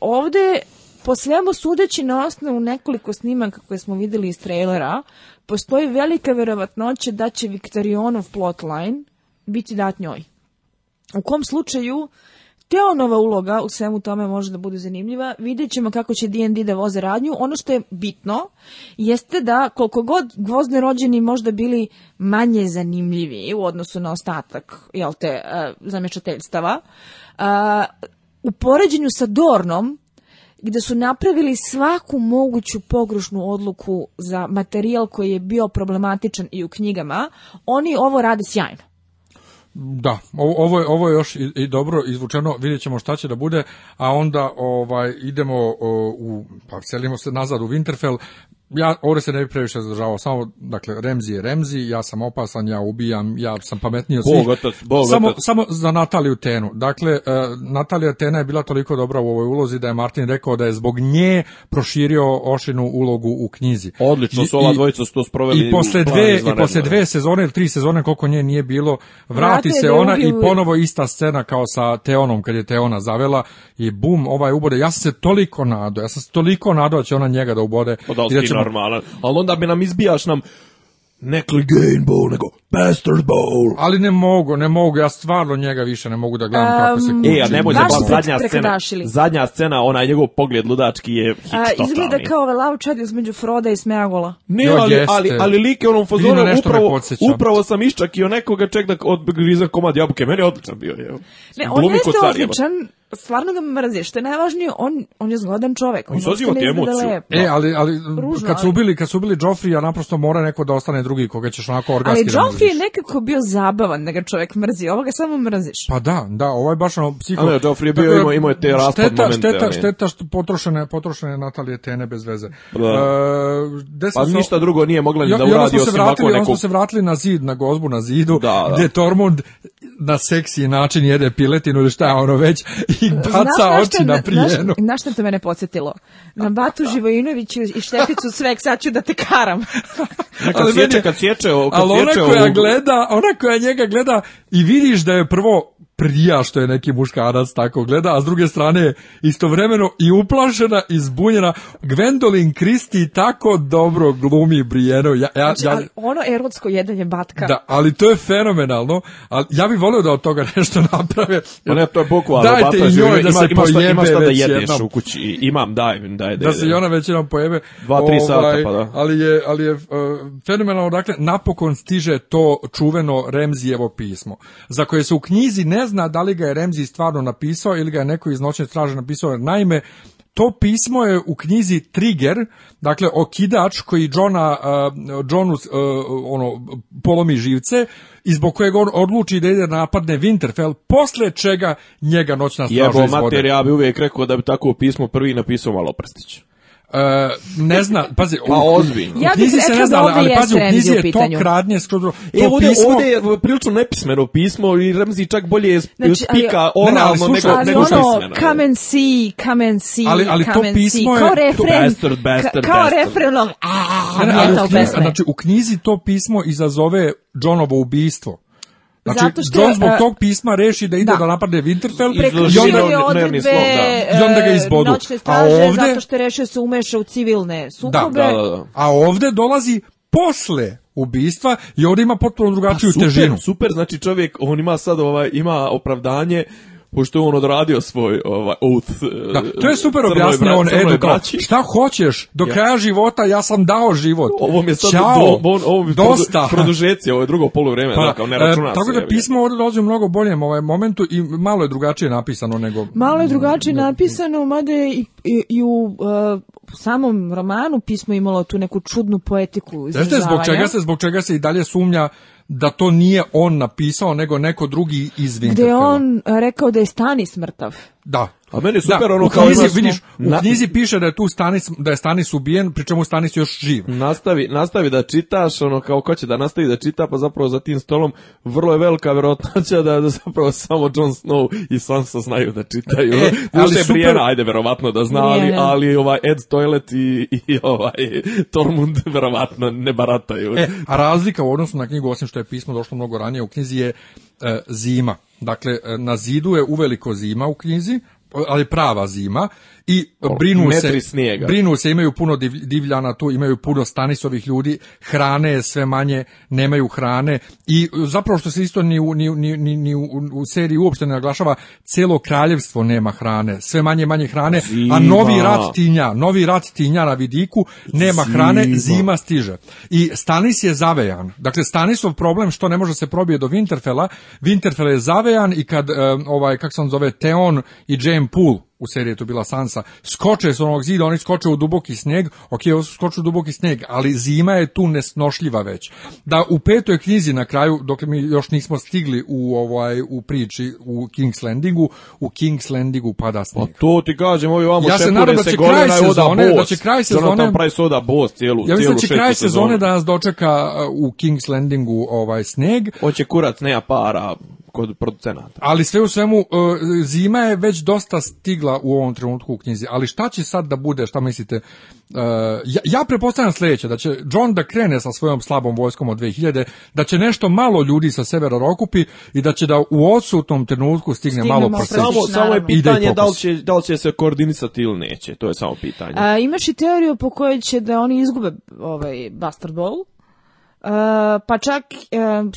ovde po svemu sudeći na osnovu nekoliko snimaka koje smo vidjeli iz trailera, postoji velika verovatnoća da će Viktorionov plotline biti dat njoj. U kom slučaju Teonova uloga u svemu tome može da bude zanimljiva. Vidjet ćemo kako će D&D da voze radnju. Ono što je bitno jeste da koliko god gvozne rođeni možda bili manje zanimljivi u odnosu na ostatak jel te, eh, zamješateljstava, eh, u poređenju sa Dornom gdje su napravili svaku moguću pogrušnu odluku za materijal koji je bio problematičan i u knjigama, oni ovo rade sjajno. Da, ovo je, ovo je još i, dobro izvučeno, vidjet ćemo šta će da bude, a onda ovaj idemo u, pa selimo se nazad u Winterfell, ja ovdje se ne bi previše zadržavao, samo, dakle, Remzi je Remzi, ja sam opasan, ja ubijam, ja sam pametniji od svih. Samo, samo za Nataliju Tenu. Dakle, e, Natalija Tena je bila toliko dobra u ovoj ulozi da je Martin rekao da je zbog nje proširio Ošinu ulogu u knjizi. Odlično su ova dvojica su to sproveli. I posle dve, i posle sezone ili tri sezone koliko nje nije bilo, vrati se ona i ponovo ista scena kao sa Teonom kad je Teona zavela i bum, ovaj ubode. Ja sam se toliko nadao, ja sam se toliko nadao da će ona njega da ubode. Pa normalan. Ali onda bi nam izbijaš nam nekli gain bowl, nego bastard bowl. Ali ne mogu, ne mogu, ja stvarno njega više ne mogu da gledam um, kako se kući. E, a nemoj da baš zadnja scena, zadnja scena, onaj njegov pogled ludački je hit a, totalni. Izgleda kao ove love chat između Froda i Smeagola. Ne, jo, ali, ali, ali lik onom fazonu, upravo, upravo sam iščakio nekoga ček da odgriza komad jabuke, meni je odličan bio. Je. Ne, on jeste odličan, stvarno ga mrzi, što je najvažnije, on, on je zgodan čovjek. On izaziva ti emociju. E, ali, ali kad, su ubili, kad su ubili Joffrey, naprosto mora neko da ostane drugi koga ćeš onako organski Ali Joffrey je nekako bio zabavan da ga čovjek mrzi, ovo ga samo mrziš. Pa da, da, je baš ono Ali Joffrey je bio, imao, je te raspad šteta, momente. Šteta, ali. šteta što potrošene, potrošene Natalije Tene bez veze. Da. Uh, pa ništa drugo nije mogla ni da uradi osim vratili, smo se vratili na zid, na gozbu na zidu, da, da. gdje Tormund na seksi način jede piletinu ili šta ono već i baca oči na prijenu. Znaš, znaš što te mene podsjetilo? Na Batu Živojinović i Šteficu sveg sad ću da te karam. kad sječe, kad sječe, ali ona koja gleda, ona koja njega gleda i vidiš da je prvo prija što je neki muškarac tako gleda, a s druge strane je istovremeno i uplašena i zbunjena. Gwendolyn Christie tako dobro glumi Brijeno. Ja, ja, znači, ali ono erotsko jedanje batka. Da, ali to je fenomenalno. Ali ja bih volio da od toga nešto naprave. Pa ne, to je bukvalno. Dajte i njoj da se ima šta, pojebe ima šta da jedeš u kući. imam, daj, daj, daj, Da se i ona već jednom pojebe. Dva, tri ovaj, sata, pa da. Ali je, ali je uh, fenomenalno, dakle, napokon stiže to čuveno Remzijevo pismo, za koje se u knjizi ne zna da li ga je Remzi stvarno napisao ili ga je neko iz noćne straže napisao. Naime, to pismo je u knjizi Trigger, dakle okidač koji Johna, uh, Johnu eh, ono, polomi živce i zbog kojeg on odluči da ide napadne Winterfell, posle čega njega noćna straža izvode. Jebo ja bi uvijek rekao da bi tako pismo prvi napisao Maloprstić. Uh, ne zna, pazi, pa ozbiljno. Ja se ne zna, ali pazi, u knjizi je to kradnje skroz E, ovdje, pismo... je prilično nepismeno pismo i Remzi čak bolje znači, spika oralno ne, nego, nego ono, pismeno. Come and see, come and see, ali, ali to pismo Kao refren, kao refren, znači, u knjizi to pismo izazove Johnovo ubijstvo. Znači, Zato što, John zbog tog pisma reši da ide da, da napadne Winterfell i onda, odredbe, da. ga izbodu. A ovde, zato što je rešio se umeša u civilne sukobe. Da, da, da. A ovde dolazi posle ubistva i ovdje ima potpuno drugačiju pa super, težinu. Super, znači čovjek, on ima sad ovaj, ima opravdanje pošto je on odradio svoj ovaj, oath. to je eh, super objasnio on, Edu, šta hoćeš, do kraja života ja sam dao život. Ovo mi je sad ovo mi dosta. produžecija, ovo je drugo vreme, pa, ono ne eh, Tako da pismo odlazi u mnogo boljem ovaj momentu i malo je drugačije napisano nego... Malo je drugačije napisano, mada je i, eh, u samom romanu pismo imalo tu neku čudnu poetiku. Znači, zbog čega se, zbog čega se i dalje sumnja da to nije on napisao, nego neko drugi Winterfella. Gde je on e, rekao da je Stani smrtav. Da. A meni je super ono kao knjizi, vidiš, u knjizi piše da je tu Stanis da je Stanis ubijen, pri čemu Stanis još živ. Nastavi, nastavi da čitaš, ono kao ko će da nastavi da čita, pa zapravo za tim stolom vrlo je velika verovatnoća da, da zapravo samo Jon Snow i Sansa znaju da čitaju. E, ali super... ajde verovatno da zna, ali, ali ovaj Ed Toilet i, i ovaj Tormund verovatno ne barataju. E, a razlika u odnosu na knjigu osim što je pismo došlo mnogo ranije u knjizi je e, zima Dakle, e, na zidu je uveliko zima u knjizi, ali prava zima i brinu se, brinu se, imaju puno divljana tu, imaju puno stanisovih ljudi, hrane je sve manje, nemaju hrane i zapravo što se isto ni u, ni, ni, ni u, u, seriji uopšte ne naglašava, celo kraljevstvo nema hrane, sve manje manje hrane, a novi rat tinja, novi rat tinja na vidiku, nema hrane, zima stiže. I Stanis je zavejan, dakle Stanisov problem što ne može se probije do Winterfella, Winterfel je zavejan i kad ovaj, kako se on zove, Teon i James Pool. u seriji to bila Sansa, skoče s onog zida, oni skoče u duboki snijeg, ok, skoče u duboki snijeg, ali zima je tu nesnošljiva već. Da u petoj knjizi na kraju, dok mi još nismo stigli u ovaj u priči u King's Landingu, u King's Landingu pada snijeg. Pa to ti kažem, ovi vamo ja se nadam da će kraj sezone, da će kraj sezone ja mislim da će kraj sezone, da nas dočeka u King's Landingu ovaj snijeg. Hoće kurac nema para kod producenata. Ali sve u svemu e, zima je već dosta stigla u ovom trenutku u knjizi. Ali šta će sad da bude, šta mislite? E, ja, ja prepostavljam sljedeće, da će John da krene sa svojom slabom vojskom od 2000, da će nešto malo ljudi sa severa okupi i da će da u odsutnom trenutku stigne, malo prosjeći. Samo, je pitanje da li, će, da se koordinisati ili neće, to je samo pitanje. A, imaš i teoriju po kojoj će da oni izgube ovaj Bastard E, pa čak e,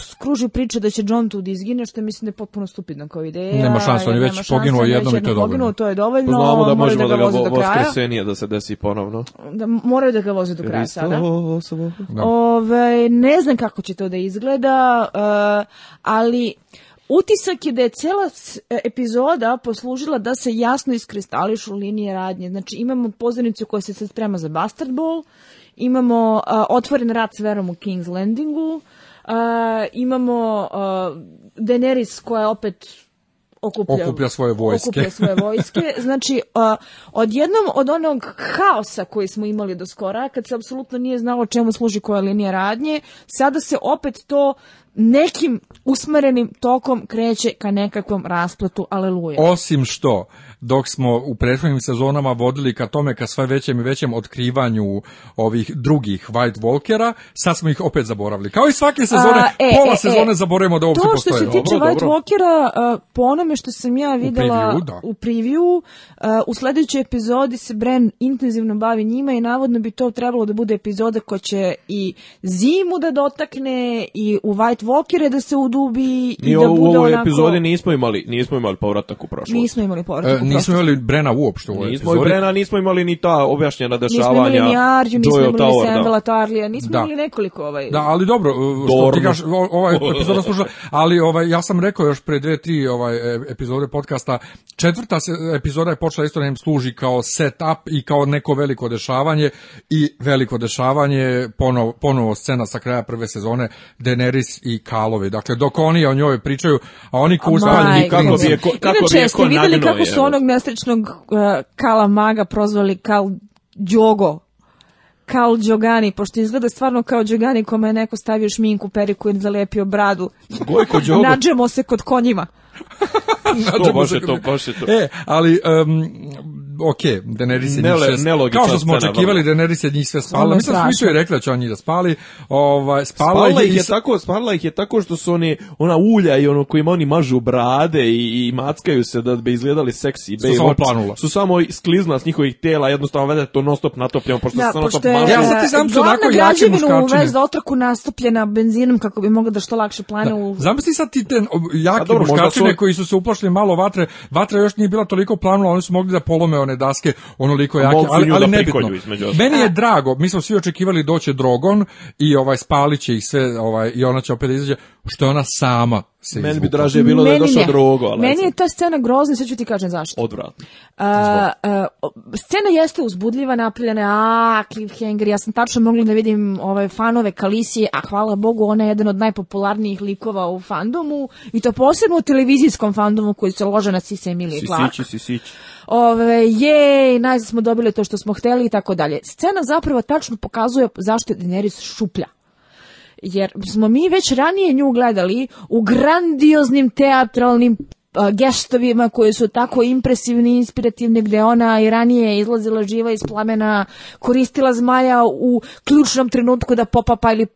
skruži priče da će John Tood izgine, što mislim da je potpuno stupidno kao ideja. Nema šanse, on je već poginuo jednom i to je dovoljno. to je dovoljno. Znamo da možemo da ga, voze do kraja. da se desi ponovno. Da, moraju da ga voze do kraja sada. Ove, ovaj, ne znam kako će to da izgleda, e, ali utisak je da je cela epizoda poslužila da se jasno iskristališu linije radnje. Znači imamo pozornicu koja se sad sprema za Bastard Ball, imamo otvoren rat s verom u King's Landingu, imamo Deneris Daenerys koja opet okuplja, okuplja svoje vojske. Okuplja svoje vojske. Znači, od odjednom od onog haosa koji smo imali do skora, kad se apsolutno nije znalo čemu služi koja linija radnje, sada se opet to nekim usmerenim tokom kreće ka nekakvom raspletu, aleluja. Osim što, dok smo u prethodnim sezonama vodili ka tome ka sve većem i većem otkrivanju ovih drugih White Walkera, sad smo ih opet zaboravili. Kao i svake sezone, a, e, pola e, e, sezone e, zaboravimo da uopće postoje. To što se tiče dobro, White Walkera, e, po onome što sam ja videla u preview, u, u epizodi se Bren intenzivno bavi njima i navodno bi to trebalo da bude epizoda koja će i zimu da dotakne i u White vokire da se udubi i I da bude onako... u ovoj onako... epizodi nismo imali, nismo imali povratak u prošlost. Nismo imali povratak e, u prošlost. nismo imali Brena uopšte u ovoj nismo epizodi. Nismo Brena, nismo imali ni ta objašnjena dešavanja. Nismo imali ni Arđu, nismo imali Tower, da. Tarlija, nismo da. imali nekoliko ovaj... Da, ali dobro, e, što ti kaš, ovaj epizoda služa, ali ovaj, ja sam rekao još pre dve, tri ovaj, e, epizode podkasta, četvrta se, epizoda je počela isto nam služi kao setup i kao neko veliko dešavanje i veliko dešavanje, ponovo, ponovo scena sa kraja prve sezone, Daenerys i i kalove. Dakle, dok oni o njoj pričaju, a oni ku i kako bi je, kako Inače, bi vidjeli kako su onog nesrećnog e, kala maga prozvali Kal Djogo, Kal Đogani, pošto izgleda stvarno kao Đogani kome je neko stavio šminku, periku i zalepio bradu. Gojko Nađemo se kod konjima. to baš je to, baš to. E, ali um, ok, Daenerys je njih šest, kao što smo očekivali, Daenerys ono je njih sve spala, mislim da su i rekli da će on njih da spali, ovaj, spala, ih je, tako, spala ih je tako što su oni, ona ulja i ono kojima oni mažu brade i, i mackaju se da bi izgledali seksi, su samo planula, su samo sklizna s njihovih tela, jednostavno vede to non stop natopljeno, pošto da, se non stop mažu. Ja, sam ti znam su onako jaki muškarčine. Glavna otraku nastopljena benzinom kako bi mogla da što lakše plane u... Zamisli sad ti te pa jaki muškarčine koji su se uplašili malo vatre, vatra još nije bila toliko planula, oni su mogli da polome one daske onoliko jake, ali, nebitno. Meni je e. drago, mi smo svi očekivali doće Drogon i ovaj spaliće i sve ovaj, i ona će opet izaći, što je ona sama se Meni bi draže bilo da je došao Ali Meni je ta scena grozna sve ću ti kažem zašto. Odvratno. scena jeste uzbudljiva, napravljena a, cliffhanger, ja sam tačno mogla da vidim ove fanove Kalisije, a hvala Bogu, ona je jedan od najpopularnijih likova u fandomu, i to posebno u televizijskom fandomu koji se lože na Sisa Emilije Clark. Sisići, sisići. Ove, jej, najzad smo dobili to što smo hteli i tako dalje. Scena zapravo tačno pokazuje zašto je Daenerys šuplja jer smo mi već ranije nju gledali u grandioznim teatralnim gestovima koji su tako impresivni i inspirativni gdje ona i ranije izlazila živa iz plamena, koristila zmaja u ključnom trenutku da popapa ili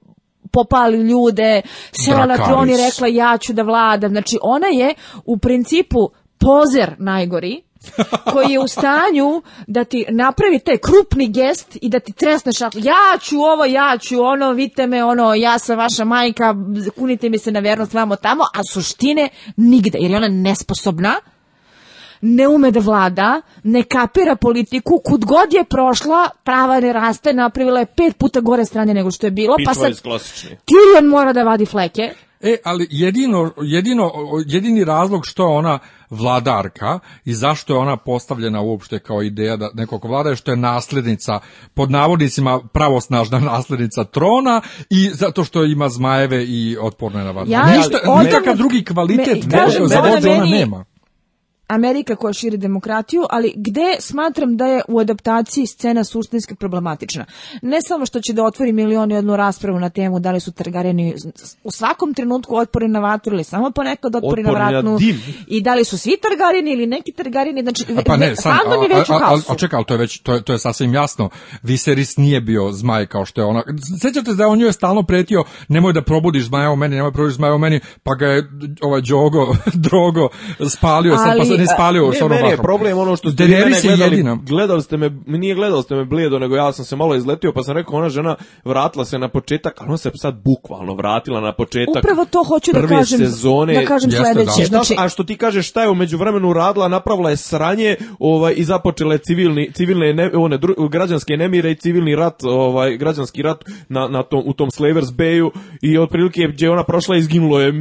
popali ljude, sela na tron i rekla ja ću da vladam. Znači ona je u principu pozer najgori, koji je u stanju da ti napravi taj krupni gest i da ti tresne šaku. Ja ću ovo, ja ću ono, vidite me, ono, ja sam vaša majka, kunite mi se na vjernost vamo tamo, a suštine nigde, jer je ona nesposobna, ne ume da vlada, ne kapira politiku, kud god je prošla, prava ne raste, napravila je pet puta gore strane nego što je bilo, Pitvo pa sad Tyrion mora da vadi fleke. E, ali jedino, jedino, jedini razlog što je ona vladarka i zašto je ona postavljena uopšte kao ideja da nekog vlada je što je nasljednica, pod navodnicima pravosnažna nasljednica trona i zato što ima zmajeve i otporne na vatru. Ja, Ništa, nikakav drugi kvalitet me, za ona nema. Amerika koja širi demokratiju, ali gde smatram da je u adaptaciji scena suštinski problematična. Ne samo što će da otvori milion i jednu raspravu na temu da li su Targareni u svakom trenutku otpori na vatru ili samo ponekad otpori, otpori na vratnu i da li su svi Targareni ili neki Targareni, znači pa ne, sam, je već u to je, već, to, je, to je sasvim jasno. Viseris nije bio zmaj kao što je ona. Sjećate da on nju je stalno pretio, nemoj da probudiš zmaja u meni, nemoj probudiš zmaja u meni, pa ga je ovaj đogo Drogo spalio pa ali, pa ne je problem ono što ste mene gledali, gledali ste me, nije gledali ste me blijedo, nego ja sam se malo izletio, pa sam rekao ona žena vratila se na početak, a ona se sad bukvalno vratila na početak. Upravo to hoću da kažem. sezone. Da kažem sledeće. E, znači, a što ti kažeš šta je u međuvremenu radila, napravila je sranje, ovaj i započela je civilni civilne one građanske nemire i civilni rat, ovaj građanski rat na, na tom u tom Slavers Bayu i otprilike gdje ona prošla izginulo je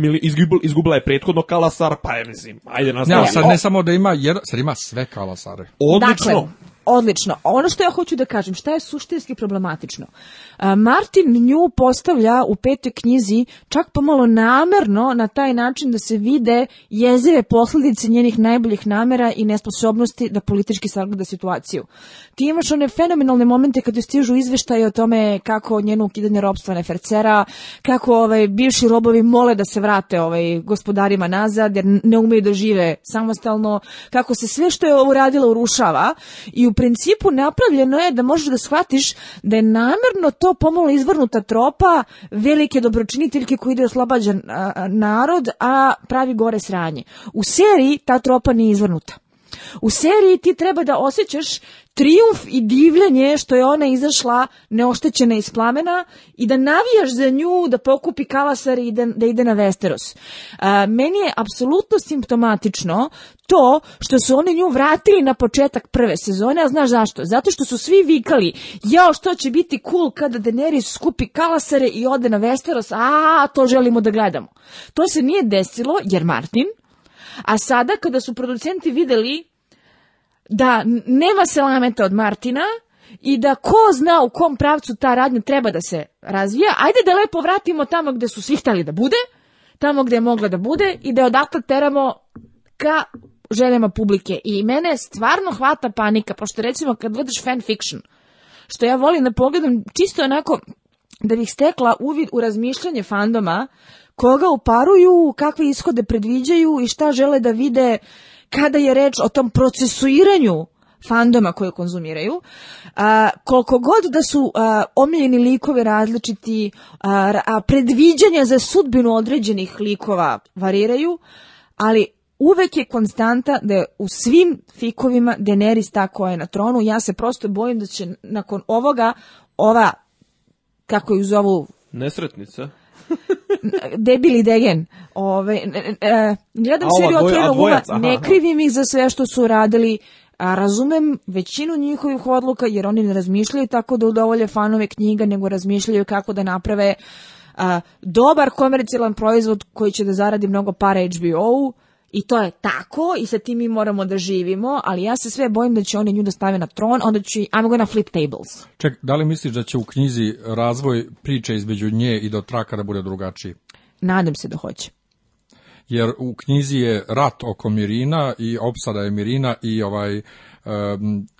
izgubila je prethodno Kalasar, pa je mislim. Ajde nas samo da ima jedan, sve kalasare. Odlično. Dakle, odlično. Ono što ja hoću da kažem, šta je suštinski problematično? Martin nju postavlja u petoj knjizi čak pomalo namerno na taj način da se vide jezive posljedice njenih najboljih namera i nesposobnosti da politički sagleda situaciju ti imaš one fenomenalne momente kada stižu izveštaje o tome kako njeno ukidanje robstva Nefercera, kako ovaj, bivši robovi mole da se vrate ovaj, gospodarima nazad jer ne umeju da žive samostalno, kako se sve što je uradila urušava i u principu napravljeno je da možeš da shvatiš da je namjerno to pomalo izvrnuta tropa velike dobročiniteljke koji ide oslobađan narod, a pravi gore sranje. U seriji ta tropa nije izvrnuta. U seriji ti treba da osjećaš trijumf i divljenje što je ona izašla neoštećena iz plamena i da navijaš za nju da pokupi kalasar i da, ide na Westeros. E, meni je apsolutno simptomatično to što su oni nju vratili na početak prve sezone, a znaš zašto? Zato što su svi vikali, jao što će biti cool kada Daenerys skupi kalasare i ode na Westeros, a to želimo da gledamo. To se nije desilo jer Martin, a sada kada su producenti videli da nema se lamenta od Martina i da ko zna u kom pravcu ta radnja treba da se razvija, ajde da lepo vratimo tamo gde su svi htali da bude, tamo gde je mogla da bude i da odakle odatle teramo ka željama publike. I mene stvarno hvata panika, pošto recimo kad gledaš fanfiction, što ja volim da pogledam čisto onako da bih stekla uvid u razmišljanje fandoma, koga uparuju, kakve ishode predviđaju i šta žele da vide kada je reč o tom procesuiranju fandoma koje konzumiraju. A, koliko god da su a, omiljeni likovi različiti, a, predviđanja za sudbinu određenih likova variraju, ali uvek je konstanta da je u svim fikovima Daenerys ta koja je na tronu. Ja se prosto bojim da će nakon ovoga ova, kako ju zovu... Nesretnica. debili degen. Ove, e, gledam seriju ne krivim ih za sve što su radili, a razumem većinu njihovih odluka jer oni ne razmišljaju tako da udovolje fanove knjiga, nego razmišljaju kako da naprave dobar komercijalan proizvod koji će da zaradi mnogo para HBO-u, i to je tako i sa tim mi moramo da živimo, ali ja se sve bojim da će oni nju da stave na tron, onda ću I'm gonna flip tables. Ček, da li misliš da će u knjizi razvoj priče između nje i do traka da bude drugačiji? Nadam se da hoće jer u knjizi je rat oko Mirina i opsada je Mirina i ovaj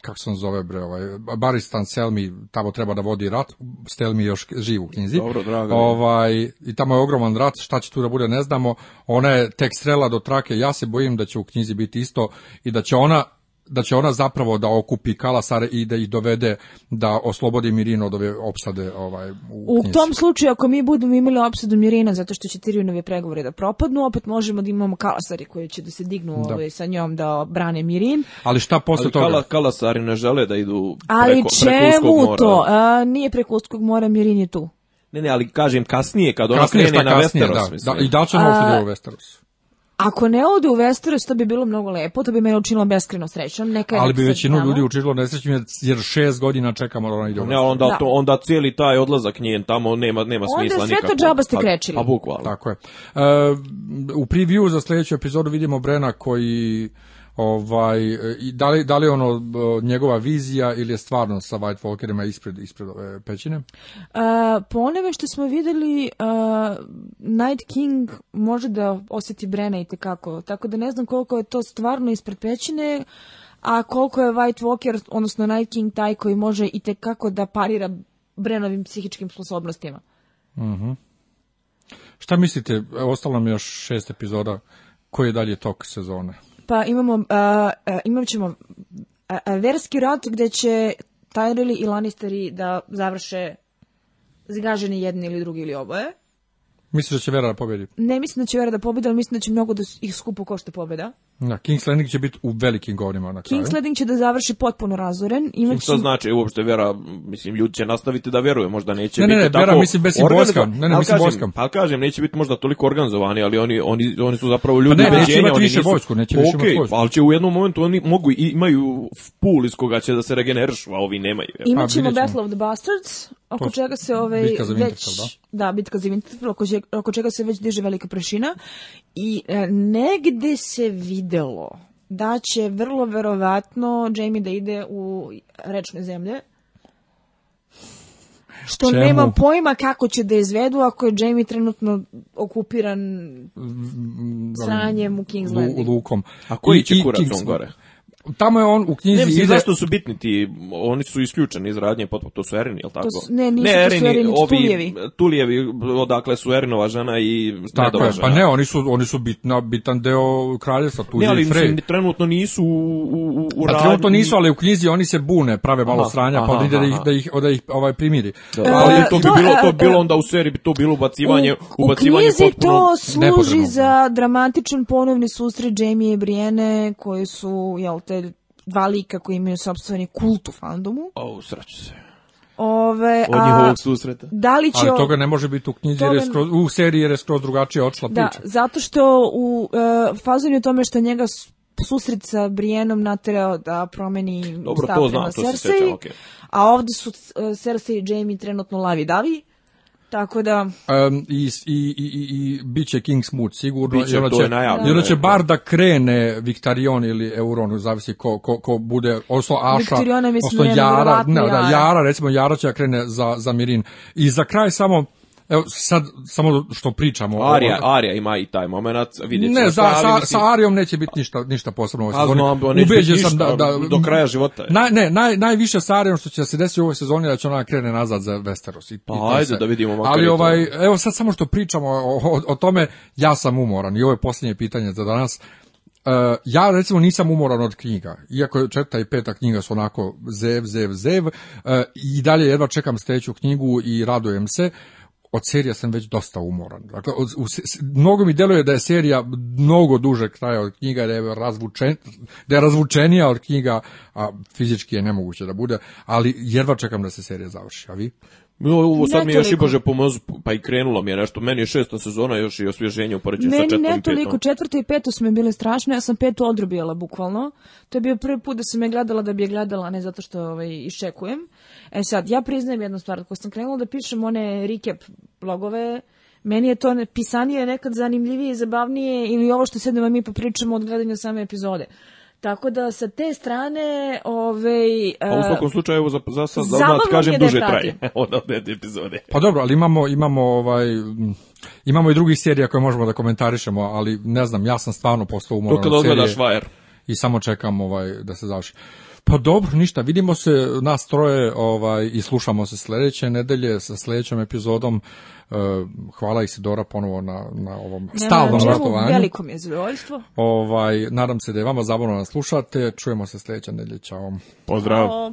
kako se on zove bre, ovaj, Baristan Selmi, tamo treba da vodi rat, Selmi još živ u knjizi. Dobro, drago. Ovaj, I tamo je ogroman rat, šta će tu da bude, ne znamo. Ona je tek strela do trake, ja se bojim da će u knjizi biti isto i da će ona da će ona zapravo da okupi kalasare i da ih dovede da oslobodi Mirino od ove opsade ovaj, u, u tom slučaju ako mi budemo imali opsadu Mirina zato što će Tirinovi pregovore da propadnu opet možemo da imamo kalasari koji će da se dignu da. Ovaj, sa njom da brane Mirin ali šta posle toga? Kala, kalasari ne žele da idu preko, ali čemu preko to? nije preko Uskog mora Mirin je tu ne, ne, ali kažem kasnije kad ona kasnije, krene na kasnije, Westeros. Da, I da li će u Westeros? Ako ne ode u Westeros, to bi bilo mnogo lepo, to bi me učinilo beskreno srećno. Neka Ali bi većinu ljudi učinilo nesrećnim jer šest godina čekamo da ona ide Ne, onda, da. to, onda cijeli taj odlazak njen tamo nema, nema smisla nikako. Onda sve to džaba ste pa- krečili. Pa, bukvalno. Tako je. E, u preview za sljedeću epizodu vidimo Brena koji ovaj, e, da li, da li ono e, njegova vizija ili je stvarno sa White Walkerima ispred, ispred ove pećine? Uh, po onome što smo videli, uh, Night King može da osjeti Brena i kako tako da ne znam koliko je to stvarno ispred pećine, a koliko je White Walker, odnosno Night King taj koji može i kako da parira Brenovim psihičkim sposobnostima. Mhm. Šta mislite, ostalo mi još šest epizoda, koji je dalje tok sezone? pa imamo, ćemo verski rat gdje će Tyrell i Lannisteri da završe zgaženi jedni ili drugi ili oboje. Mislim da će Vera da pobedi? Ne mislim da će Vera da pobedi, ali mislim da će mnogo da ih skupo košta pobeda. Da, King's Landing će biti u velikim govnima na kraju. King's Landing će da završi potpuno razoren. Imaće... Što znači uopšte Vera, mislim, ljudi će nastaviti da veruje, možda neće ne, biti ne, ne, tako... Vera, mislim, bez boskam. Ne, ne, mislim, kažem, ali kažem, neće biti možda toliko organizovani, ali oni, oni, oni su zapravo pa ljudi pa ne, neće imati više vojsku, neće više imati vojsku. ali će u jednom momentu oni mogu, imaju pul iz koga će da se regenerišu, a ovi nemaju. Imaćemo pa, Battle of the Bastards, Oko čega se ovaj već da? bitka za oko, čega se već diže velika prašina i e, se videlo da će vrlo verovatno Jamie da ide u rečne zemlje. Što Čemu? nema pojma kako će da izvedu ako je Jamie trenutno okupiran mm, sranjem u King's Landing. Lukom. A koji će kurac on gore? tamo je on u knjizi ne, mislim, zašto su bitni ti, oni su isključeni iz radnje potpuno, to su Erini, jel tako? To su, ne, nisu, ne, Erini, ovi, Tuljevi. odakle su Erinova žena i tako je, Pa ne, oni su, oni su bitna, bitan deo kraljevstva tu ne, ali, trenutno nisu u, u, u pa radnji. Trenutno nisu, ali u knjizi oni se bune, prave malo aha, sranja, pa ide da ih, da ih, da ih ovaj, primiri. Da. E, ali to bi bilo, to bi bilo e, e, onda u seriji, bi to bilo ubacivanje, u, ubacivanje u knjizi to služi za dramatičan ponovni susret Jamie i Brienne koji su, jel prijatelj, dva lika koji imaju sobstveni kult u fandomu. O, sraću se. Ove, od njihovog susreta. Da li će Ali toga ne može biti u knjizi, toga... u seriji jer je skroz drugačije odšla priča. Da, zato što u uh, je u tome što njega susret sa Brijenom naterao da promeni Dobro, to znam, to se okay. A ovdje su uh, Cersei i Jaime trenutno lavi davi. Tako da... Um, i, i, i, I bit će King Mood, sigurno. Biće, će, ono to je najavno. I onda će bar da krene Viktarion ili Euron, zavisi ko, ko, ko bude, oslo Aša, oslo Jara, ne, da, Jara, recimo Jara će da krene za, za Mirin. I za kraj samo evo sad samo što pričamo Arija, Arija ima i taj momenat vidjet ne, za, sa, Arijom neće biti ništa, ništa posebno u ovoj pa sam da, do kraja života je. ne, naj, najviše sa Arijom što će se desiti u ovoj sezoni da će ona krene nazad za Westeros i, pa, ajde da vidimo ali ovaj, evo sad samo što pričamo o, o, tome ja sam umoran i ovo je posljednje pitanje za danas e, ja recimo nisam umoran od knjiga, iako četvrta i peta knjiga su onako zev, zev, zev e, i dalje jedva čekam steću knjigu i radujem se od serija sam već dosta umoran. Dakle, od, mnogo mi deluje da je serija mnogo duže kraja od knjiga, da je, da je razvučenija od knjiga, a fizički je nemoguće da bude, ali jedva čekam da se serija završi. A vi? No, ovo sad mi je još i Bože pomozu, pa i krenulo mi je nešto. Meni je šesta sezona još i osvježenje u poređenju sa četvrtom i petom. ne toliko, četvrta i peta su mi bile strašne, ja sam petu odrubila bukvalno. To je bio prvi put da sam je gledala da bi je gledala, ne zato što ovaj, iščekujem. E sad, ja priznajem jednu stvar, ako sam krenula da pišem one recap blogove, meni je to pisanje nekad zanimljivije, i zabavnije ili ovo što sedemo mi popričamo pričamo od gledanja same epizode. Tako da sa te strane, ovaj A u e, svakom slučaju evo za za sad da kažem duže traje od ove epizode. Pa dobro, ali imamo imamo ovaj imamo i drugih serija koje možemo da komentarišemo, ali ne znam, ja sam stvarno postao umoran. I samo čekam ovaj da se završi. Pa dobro, ništa, vidimo se nas troje ovaj, i slušamo se sljedeće nedelje sa sljedećom epizodom E, hvala Isidora ponovo na, na ovom stalnom ratovanju. Veliko mi je zadovoljstvo. Ovaj, nadam se da je vama zabavno naslušate Čujemo se sljedeće nedlje, Ćao. Pozdrav. Ćao.